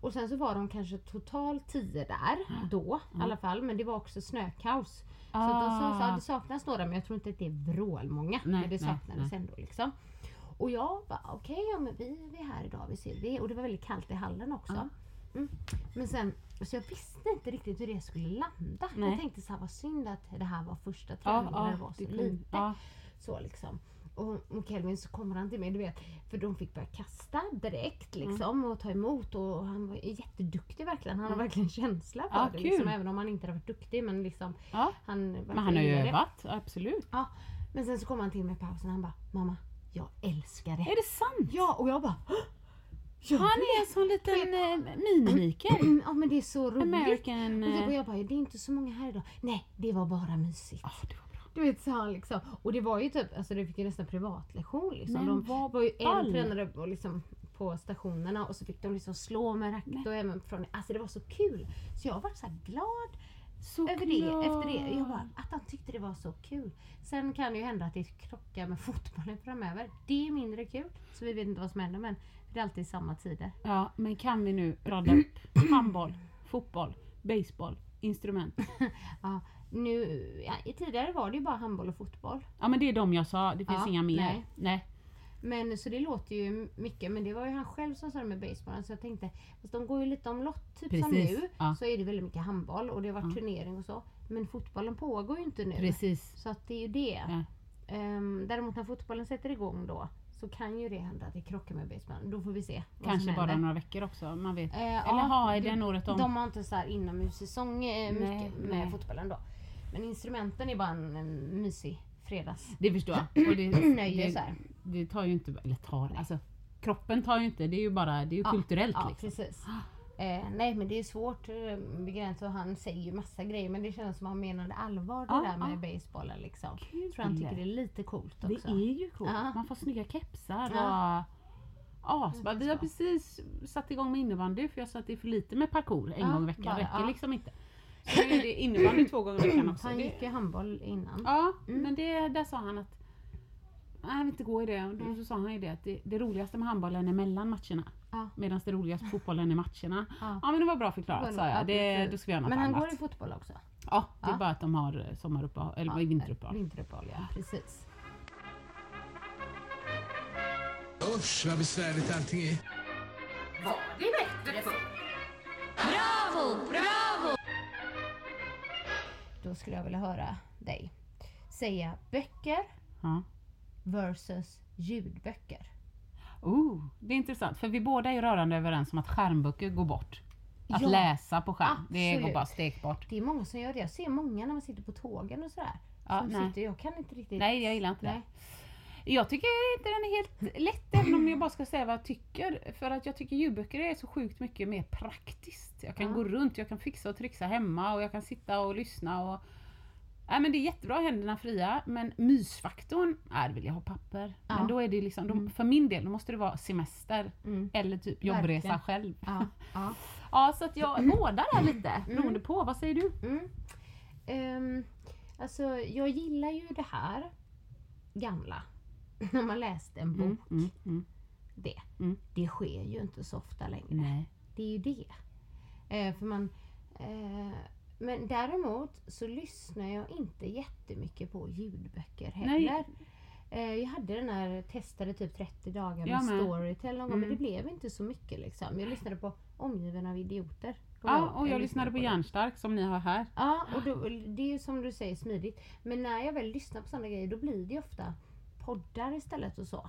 Speaker 2: Och sen så var de kanske totalt tio där då i alla fall men det var också snökaos. Så att de sa,
Speaker 1: Ah.
Speaker 2: sa det saknas några men jag tror inte att det är vrålmånga.
Speaker 1: Nej,
Speaker 2: men det saknades
Speaker 1: nej.
Speaker 2: ändå liksom. Och jag bara okej, ja, men vi, vi är här idag, vi ser det. Och det var väldigt kallt i hallen också. Mm. Men sen, så jag visste inte riktigt hur det skulle landa.
Speaker 1: Nej.
Speaker 2: Jag tänkte så här, vad synd att det här var första
Speaker 1: Ja,
Speaker 2: träningen när
Speaker 1: ja,
Speaker 2: det var så lite.
Speaker 1: ja.
Speaker 2: Så liksom. Och, och Kelvin så kommer han till mig, du vet, för de fick börja kasta direkt liksom och ta emot och han var jätteduktig verkligen. Han har verkligen känsla för
Speaker 1: Ja,
Speaker 2: det
Speaker 1: kul.
Speaker 2: liksom, även om han inte har varit duktig men liksom
Speaker 1: Ja.
Speaker 2: han
Speaker 1: Men han har ju övat, absolut.
Speaker 2: Ja, men sen så kom han till mig i pausen och han bara Mamma, jag älskar det.
Speaker 1: Är det sant?
Speaker 2: Ja, och jag bara "Hå! jag
Speaker 1: Han
Speaker 2: vet."
Speaker 1: är en sån liten eh, mini-Mikael.
Speaker 2: Ja men det är så roligt.
Speaker 1: American...
Speaker 2: Och, och
Speaker 1: eh,
Speaker 2: jag bara, det är inte så många här idag. Nej, det var bara mysigt.
Speaker 1: Bra.
Speaker 2: Du vet så han liksom. Och det var ju typ, alltså det fick ju nästan privatlektion liksom.
Speaker 1: Men
Speaker 2: de
Speaker 1: vad
Speaker 2: var ju en
Speaker 1: ball.
Speaker 2: tränare på, liksom, på stationerna och så fick de liksom slå med racket och även från, alltså det var så kul. Så jag var så här glad över det, efter det. Jag bara, att han tyckte det var så kul. Sen kan det ju hända att det krockar med fotbollen framöver. Det är mindre kul. Så vi vet inte vad som händer men det är alltid samma tider.
Speaker 1: Ja, men kan vi nu rada upp handboll, fotboll, baseball, instrument?
Speaker 2: Ja, nu, ja, tidigare var det ju bara handboll och fotboll.
Speaker 1: Ja men det är de jag sa, det finns
Speaker 2: Ja,
Speaker 1: inga mer.
Speaker 2: nej.
Speaker 1: nej.
Speaker 2: Men så det låter ju mycket, men det var ju han själv som sa det med baseballen så jag tänkte, fast de går ju lite omlott, typ som
Speaker 1: Precis,
Speaker 2: nu
Speaker 1: ja.
Speaker 2: så är det väldigt mycket handboll och det har varit turnering och så. Men fotbollen pågår ju inte nu.
Speaker 1: Precis.
Speaker 2: Så att det är ju det. Ehm, däremot när fotbollen sätter igång då så kan ju det hända att det krockar med baseballen. Då får vi se vad
Speaker 1: Kanske
Speaker 2: som
Speaker 1: bara
Speaker 2: händer.
Speaker 1: några veckor också, man vet.
Speaker 2: Eh,
Speaker 1: Eller
Speaker 2: ja,
Speaker 1: ha, är
Speaker 2: det-
Speaker 1: den året om?
Speaker 2: De har inte så här inomhussäsong eh, mycket
Speaker 1: Nej,
Speaker 2: med
Speaker 1: nej.
Speaker 2: fotbollen då. Men instrumenten är bara en, en mysig fredags...
Speaker 1: Det förstår jag. Och det,
Speaker 2: Nöje
Speaker 1: det, det tar ju inte, eller tar, alltså kroppen tar ju inte, det är ju bara, det är ju kulturellt
Speaker 2: ja,
Speaker 1: liksom.
Speaker 2: precis. Eh, nej men det är svårt eh, begränsa och han säger ju massa grejer men det känns som han menade allvar det
Speaker 1: Ja,
Speaker 2: där med
Speaker 1: ja.
Speaker 2: basebollen liksom.
Speaker 1: Kul.
Speaker 2: tror han tycker det är lite coolt
Speaker 1: Det
Speaker 2: också.
Speaker 1: är ju coolt.
Speaker 2: Ja.
Speaker 1: Man får snygga kepsar
Speaker 2: Ja.
Speaker 1: och asbra. Vi har precis satt igång med innebandy för jag sa att det är för lite med parkour en
Speaker 2: Ja,
Speaker 1: gång i veckan.
Speaker 2: bara,
Speaker 1: räcker
Speaker 2: ja.
Speaker 1: liksom inte. Så nu är det innebandy två gånger i veckan också.
Speaker 2: Han
Speaker 1: Det,
Speaker 2: gick ju handboll innan.
Speaker 1: ja, men det, där sa han att jag vill inte gå i det. Och då så sa han ju det att det, det roligaste med handbollen är mellan matcherna.
Speaker 2: Ja.
Speaker 1: Medan det roligaste med fotbollen är matcherna.
Speaker 2: Ja.
Speaker 1: Ja men det var bra förklarat sa jag. Det, då ska vi göra något
Speaker 2: Men han
Speaker 1: annat.
Speaker 2: går i fotboll också?
Speaker 1: Ja, det är
Speaker 2: Ja.
Speaker 1: bara att de har eh, sommaruppehåll, eller vinteruppehåll.
Speaker 2: Vinteruppehåll ja, precis.
Speaker 6: Usch vad besvärligt allting är.
Speaker 2: Då skulle jag vilja höra dig säga böcker
Speaker 1: Ja.
Speaker 2: versus ljudböcker.
Speaker 1: Oh, det är intressant för vi båda är rörande överens om att skärmböcker går bort. Att
Speaker 2: Ja,
Speaker 1: läsa på skärm, det går
Speaker 2: absolut.
Speaker 1: bara stekbart.
Speaker 2: Det är många som gör det. Jag ser många när man sitter på tågen och sådär.
Speaker 1: Ja,
Speaker 2: som
Speaker 1: nej.
Speaker 2: sitter, jag kan inte riktigt...
Speaker 1: Nej, jag gillar inte
Speaker 2: Nej.
Speaker 1: det. Jag tycker inte den är helt lätt även om jag bara ska säga vad jag tycker. För att jag tycker ljudböcker är så sjukt mycket mer praktiskt. Jag kan
Speaker 2: Ja.
Speaker 1: gå runt, jag kan fixa och trixa hemma och jag kan sitta och lyssna och Nej men det är jättebra, händerna fria, men mysfaktorn, är vill jag ha papper.
Speaker 2: Ja.
Speaker 1: Men då är det liksom, då, för min del, då måste det vara semester
Speaker 2: Mm.
Speaker 1: eller typ jobbresa
Speaker 2: Verkligen.
Speaker 1: själv.
Speaker 2: Ja, ja.
Speaker 1: Ja så att jag båda där lite, beroende på. Vad säger du?
Speaker 2: Mm. Ehm, alltså jag gillar ju det här gamla. När man läste en bok.
Speaker 1: Mm, mm.
Speaker 2: Det.
Speaker 1: Mm.
Speaker 2: det sker ju inte så ofta längre.
Speaker 1: Nej.
Speaker 2: Det är ju det. Eh, för man, eh, men däremot så lyssnar jag inte jättemycket på ljudböcker heller. Eh, jag hade den här, testade typ 30 dagar med,
Speaker 1: Jag med.
Speaker 2: Storytel någon gång men
Speaker 1: Mm.
Speaker 2: det blev inte så mycket liksom. Jag lyssnade på Omgiven av idioter.
Speaker 1: Ja, och jag lyssnade på
Speaker 2: det.
Speaker 1: Järnstark som ni har här.
Speaker 2: Ja, och då, det är ju som du säger smidigt. Men när jag väl lyssnar på sådana grejer då blir det ofta poddar istället och så.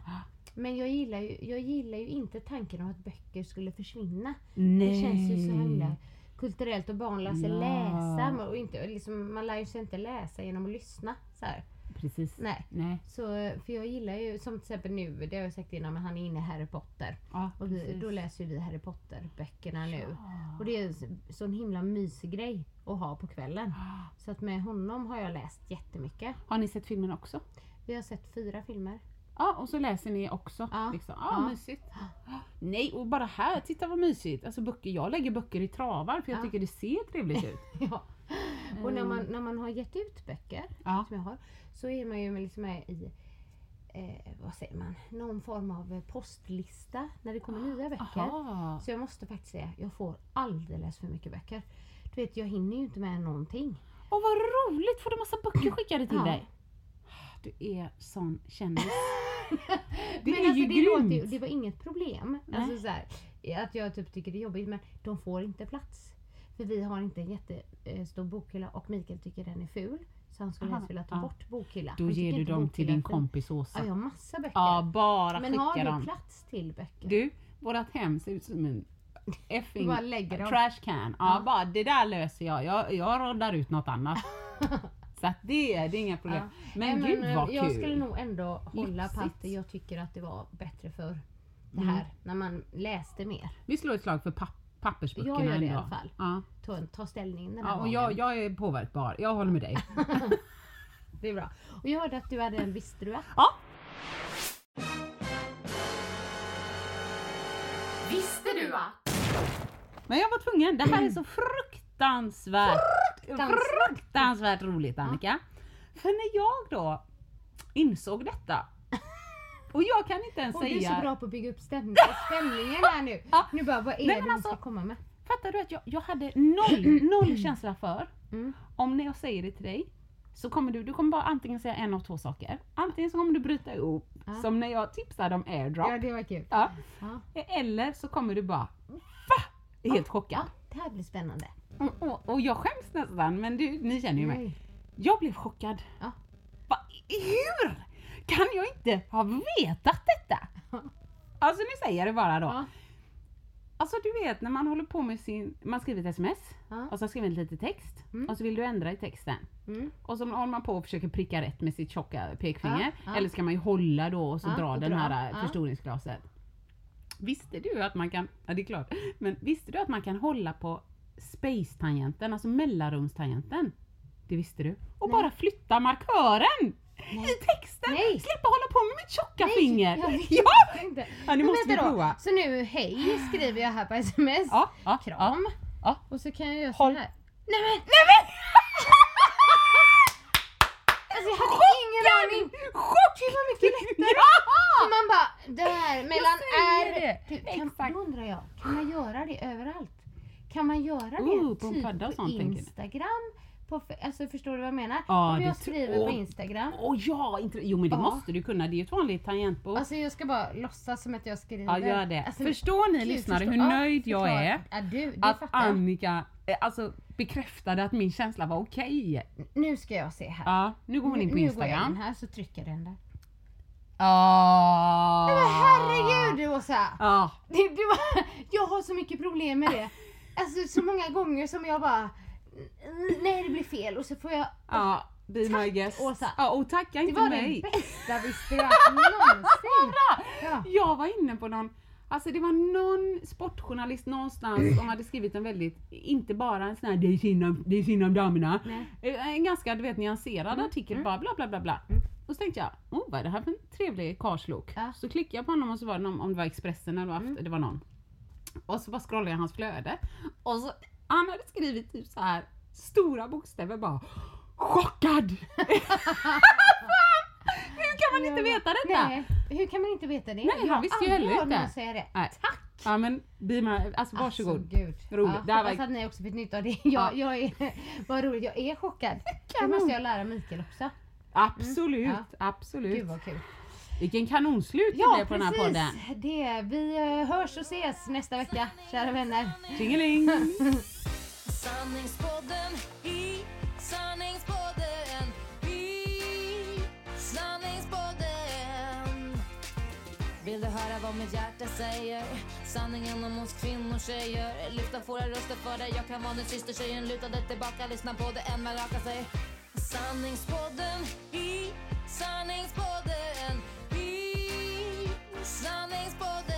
Speaker 2: Men jag gillar ju, jag gillar ju inte tanken om att böcker skulle försvinna.
Speaker 1: Nej.
Speaker 2: Det känns ju så himla kulturellt och barn lär sig
Speaker 1: Ja.
Speaker 2: läsa. Och inte, liksom, man lär ju sig inte läsa genom att lyssna. Så här.
Speaker 1: Precis.
Speaker 2: Nej.
Speaker 1: Nej.
Speaker 2: Så, för jag gillar ju, som till exempel nu, det har jag sagt innan, men han är inne i Harry Potter.
Speaker 1: Ja,
Speaker 2: Och vi, då läser vi Harry Potter-böckerna nu. Och det är en sån himla mysig grej att ha på kvällen. Så att med honom har jag läst jättemycket.
Speaker 1: Har ni sett filmen också?
Speaker 2: Vi har sett fyra filmer.
Speaker 1: Ja, och så läser ni också.
Speaker 2: Ja.
Speaker 1: Liksom. Ja,
Speaker 2: Ja.
Speaker 1: mysigt. Nej, och bara här, titta vad mysigt. Alltså böcker, jag lägger böcker i travar för jag
Speaker 2: Ja.
Speaker 1: tycker det ser trevligt ut.
Speaker 2: Ja. Och när man, när man har gett ut böcker,
Speaker 1: Ja.
Speaker 2: som jag har, så är man ju med liksom med i eh, vad säger man, någon form av eh, postlista när det kommer nya böcker.
Speaker 1: Aha.
Speaker 2: Så jag måste faktiskt säga, jag får alldeles för mycket böcker. Du vet, jag hinner ju inte med någonting.
Speaker 1: Åh vad roligt! Får du massa böcker skickade till
Speaker 2: Ja.
Speaker 1: dig? Du är sån kändis. Det
Speaker 2: men
Speaker 1: är
Speaker 2: alltså,
Speaker 1: ju
Speaker 2: det,
Speaker 1: grymt!
Speaker 2: låter, det var inget problem.
Speaker 1: Nej.
Speaker 2: Alltså, så här, att jag typ tycker det är jobbigt men de får inte plats. För vi har inte en jättestor bokhylla och Mikael tycker den är ful. Så han skulle
Speaker 1: Aha,
Speaker 2: helst vilja ta
Speaker 1: ja.
Speaker 2: bort bokhyllan.
Speaker 1: Då ger du dem till din kompis Åsa.
Speaker 2: Ja, jag har massa böcker.
Speaker 1: Ja, bara
Speaker 2: men har du
Speaker 1: dem.
Speaker 2: plats till böcker?
Speaker 1: Du, vårat hem ser ut som en effing trash can. Ja, bara det där löser jag. Jag, jag roddar ut något annat. Så att det, är- det är inga problem.
Speaker 2: Ja.
Speaker 1: Men
Speaker 2: Nej,
Speaker 1: gud vad
Speaker 2: Jag
Speaker 1: kul!
Speaker 2: skulle nog ändå hålla på att jag tycker att det var bättre för det
Speaker 1: Mm.
Speaker 2: här när man läste mer.
Speaker 1: Vi slår ett slag för papp, pappersböckerna
Speaker 2: Jag gör det i alla fall.
Speaker 1: Ja.
Speaker 2: Ta, ta ställning den här
Speaker 1: Ja, och
Speaker 2: gången.
Speaker 1: jag, jag är påverkbar. Jag håller med dig.
Speaker 2: Det är bra. Och jag hörde att du hade en visste att?
Speaker 1: Ja.
Speaker 2: Visste du att?
Speaker 1: Men jag var tvungen. Det här är så fruktansvärt,
Speaker 2: Fruktansvärt.
Speaker 1: roligt Annika. För när jag då insåg detta Och jag kan inte ens
Speaker 2: Och du är
Speaker 1: säga...
Speaker 2: så bra på att bygga upp stämning, stämningen här nu.
Speaker 1: Ja.
Speaker 2: Nu bara, vad är
Speaker 1: Nej,
Speaker 2: det du
Speaker 1: alltså-
Speaker 2: ska komma med?
Speaker 1: Fattar du att jag, jag hade noll, noll känsla för
Speaker 2: Mm.
Speaker 1: om när jag säger det till dig så kommer du, du kommer bara antingen säga en av två saker. Antingen så kommer du bryta ihop som när jag tipsade om airdrop.
Speaker 2: Ja, det var kul.
Speaker 1: Ja.
Speaker 2: Ja.
Speaker 1: Eller så kommer du bara VA? Helt chockad.
Speaker 2: Ja, det här blir spännande.
Speaker 1: Och, och, och jag skäms nästan men du, ni känner ju mig. Jag blev chockad.
Speaker 2: Ja.
Speaker 1: Va, hur kan jag inte ha vetat detta? Alltså nu säger jag det bara då.
Speaker 2: Ja.
Speaker 1: Alltså du vet när man håller på med sin, man skriver ett sms
Speaker 2: Ja.
Speaker 1: och så skriver man lite text och så vill du ändra i texten.
Speaker 2: Mm.
Speaker 1: Och så håller man på och försöker pricka rätt med sitt tjocka pekfinger.
Speaker 2: Ja.
Speaker 1: Eller ska man ju hålla då och så dra
Speaker 2: och
Speaker 1: den
Speaker 2: dra.
Speaker 1: här
Speaker 2: Ja.
Speaker 1: förstoringsglaset. Visste du att man kan, ja det är klart, men visste du att man kan hålla på space-tangenten, alltså mellanrumstangenten? Det visste du. Och bara flytta markören! I texten!
Speaker 2: Nej.
Speaker 1: Slippa hålla på med mitt tjocka finger!
Speaker 2: Jag vet
Speaker 1: Ja!
Speaker 2: inte.
Speaker 1: Ja, nu
Speaker 2: Men
Speaker 1: måste vi
Speaker 2: då.
Speaker 1: prova.
Speaker 2: Så nu, hej skriver jag här på sms.
Speaker 1: Ja, ja,
Speaker 2: Kram.
Speaker 1: Ja.
Speaker 2: Och så kan jag göra
Speaker 1: Håll.
Speaker 2: så här. Nej men!
Speaker 1: Nej men!
Speaker 2: Alltså jag hade ingen aning.
Speaker 1: Chock!
Speaker 2: Det var mycket lättare.
Speaker 1: Ja!
Speaker 2: Man bara, det här mellan R... Du, kan, då undrar jag, kan man göra det överallt? Kan man göra det
Speaker 1: Oh, på
Speaker 2: typ
Speaker 1: padda och sånt?
Speaker 2: Instagram? På, alltså förstår du vad jag menar?
Speaker 1: Ja,
Speaker 2: Om jag skriver på. Instagram.
Speaker 1: Åh ja, inte, jo men det
Speaker 2: Ja.
Speaker 1: måste du kunna, det är ju ett vanligt tangentbord.
Speaker 2: Alltså jag ska bara låtsas som att jag skriver.
Speaker 1: Ja gör det.
Speaker 2: Alltså,
Speaker 1: Förstår ni lyssnare
Speaker 2: förstå-
Speaker 1: hur nöjd jag är?
Speaker 2: Ja, du, det
Speaker 1: Att
Speaker 2: fattar.
Speaker 1: Annika eh, alltså, bekräftade att min känsla var okej.
Speaker 2: Nu ska jag se här.
Speaker 1: Ja, nu går hon in på
Speaker 2: nu, nu går jag in
Speaker 1: Instagram.
Speaker 2: här så trycker den där.
Speaker 1: Ja.
Speaker 2: Men herregud Åsa!
Speaker 1: Ja.
Speaker 2: Det, det var, jag har så mycket problem med det. Alltså så många gånger som jag bara Nej det blir fel och så får jag
Speaker 1: Ja, be my
Speaker 2: Tack,
Speaker 1: guest.
Speaker 2: Åsa.
Speaker 1: Ja, och tacka
Speaker 2: Det
Speaker 1: inte
Speaker 2: var
Speaker 1: mig.
Speaker 2: det bästa visste du att någonsin.
Speaker 1: Bra!
Speaker 2: Ja.
Speaker 1: Jag var inne på någon, alltså det var någon sportjournalist någonstans som hade skrivit en väldigt, inte bara en sån här det är synd om, det är synd om damerna,
Speaker 2: Nej.
Speaker 1: Eh, en ganska du vet nyanserad
Speaker 2: Mm,
Speaker 1: artikel bara bla bla bla bla. Och så tänkte jag, oh, vad är det här för en trevlig karlslok?
Speaker 2: Ja. Mm.
Speaker 1: Så klickade jag på honom och så var det någon, om det var Expressen eller vad, det var någon. Och så bara scrollade jag hans flöde. Och så, han hade skrivit typ så här stora bokstäver bara Chockad! Hur kan man inte veta detta?
Speaker 2: Nej, hur kan man inte veta det?
Speaker 1: Nej,
Speaker 2: jag
Speaker 1: visste ju heller inte.
Speaker 2: säga det.
Speaker 1: Nej.
Speaker 2: Tack!
Speaker 1: Ja men be my, alltså varsågod.
Speaker 2: Alltså, gud.
Speaker 1: Roligt.
Speaker 2: Ja,
Speaker 1: Det här var-
Speaker 2: hoppas att ni också fick nytta av det.
Speaker 1: Ja.
Speaker 2: Jag, jag är, vad roligt, jag är chockad. Det
Speaker 1: Kanon.
Speaker 2: måste jag lära Mikael också.
Speaker 1: Absolut,
Speaker 2: Mm. Ja.
Speaker 1: absolut.
Speaker 2: Gud vad kul.
Speaker 1: Vilken kanonslut det
Speaker 2: Ja
Speaker 1: blev på den här podden.
Speaker 2: precis, det. Vi eh, hörs och ses nästa vecka, kära vänner.
Speaker 1: Tjingeling!
Speaker 3: Sanningspodden i sanningspodden i sanningspodden Vill du höra vad mitt hjärta säger? Sanningen om oss kvinnor tjejer Lyfta våra röster för dig Jag kan vara din syster tjejen Lutade tillbaka, lyssna på det än man rakar sig Sanningspodden i sanningspodden E são nem both.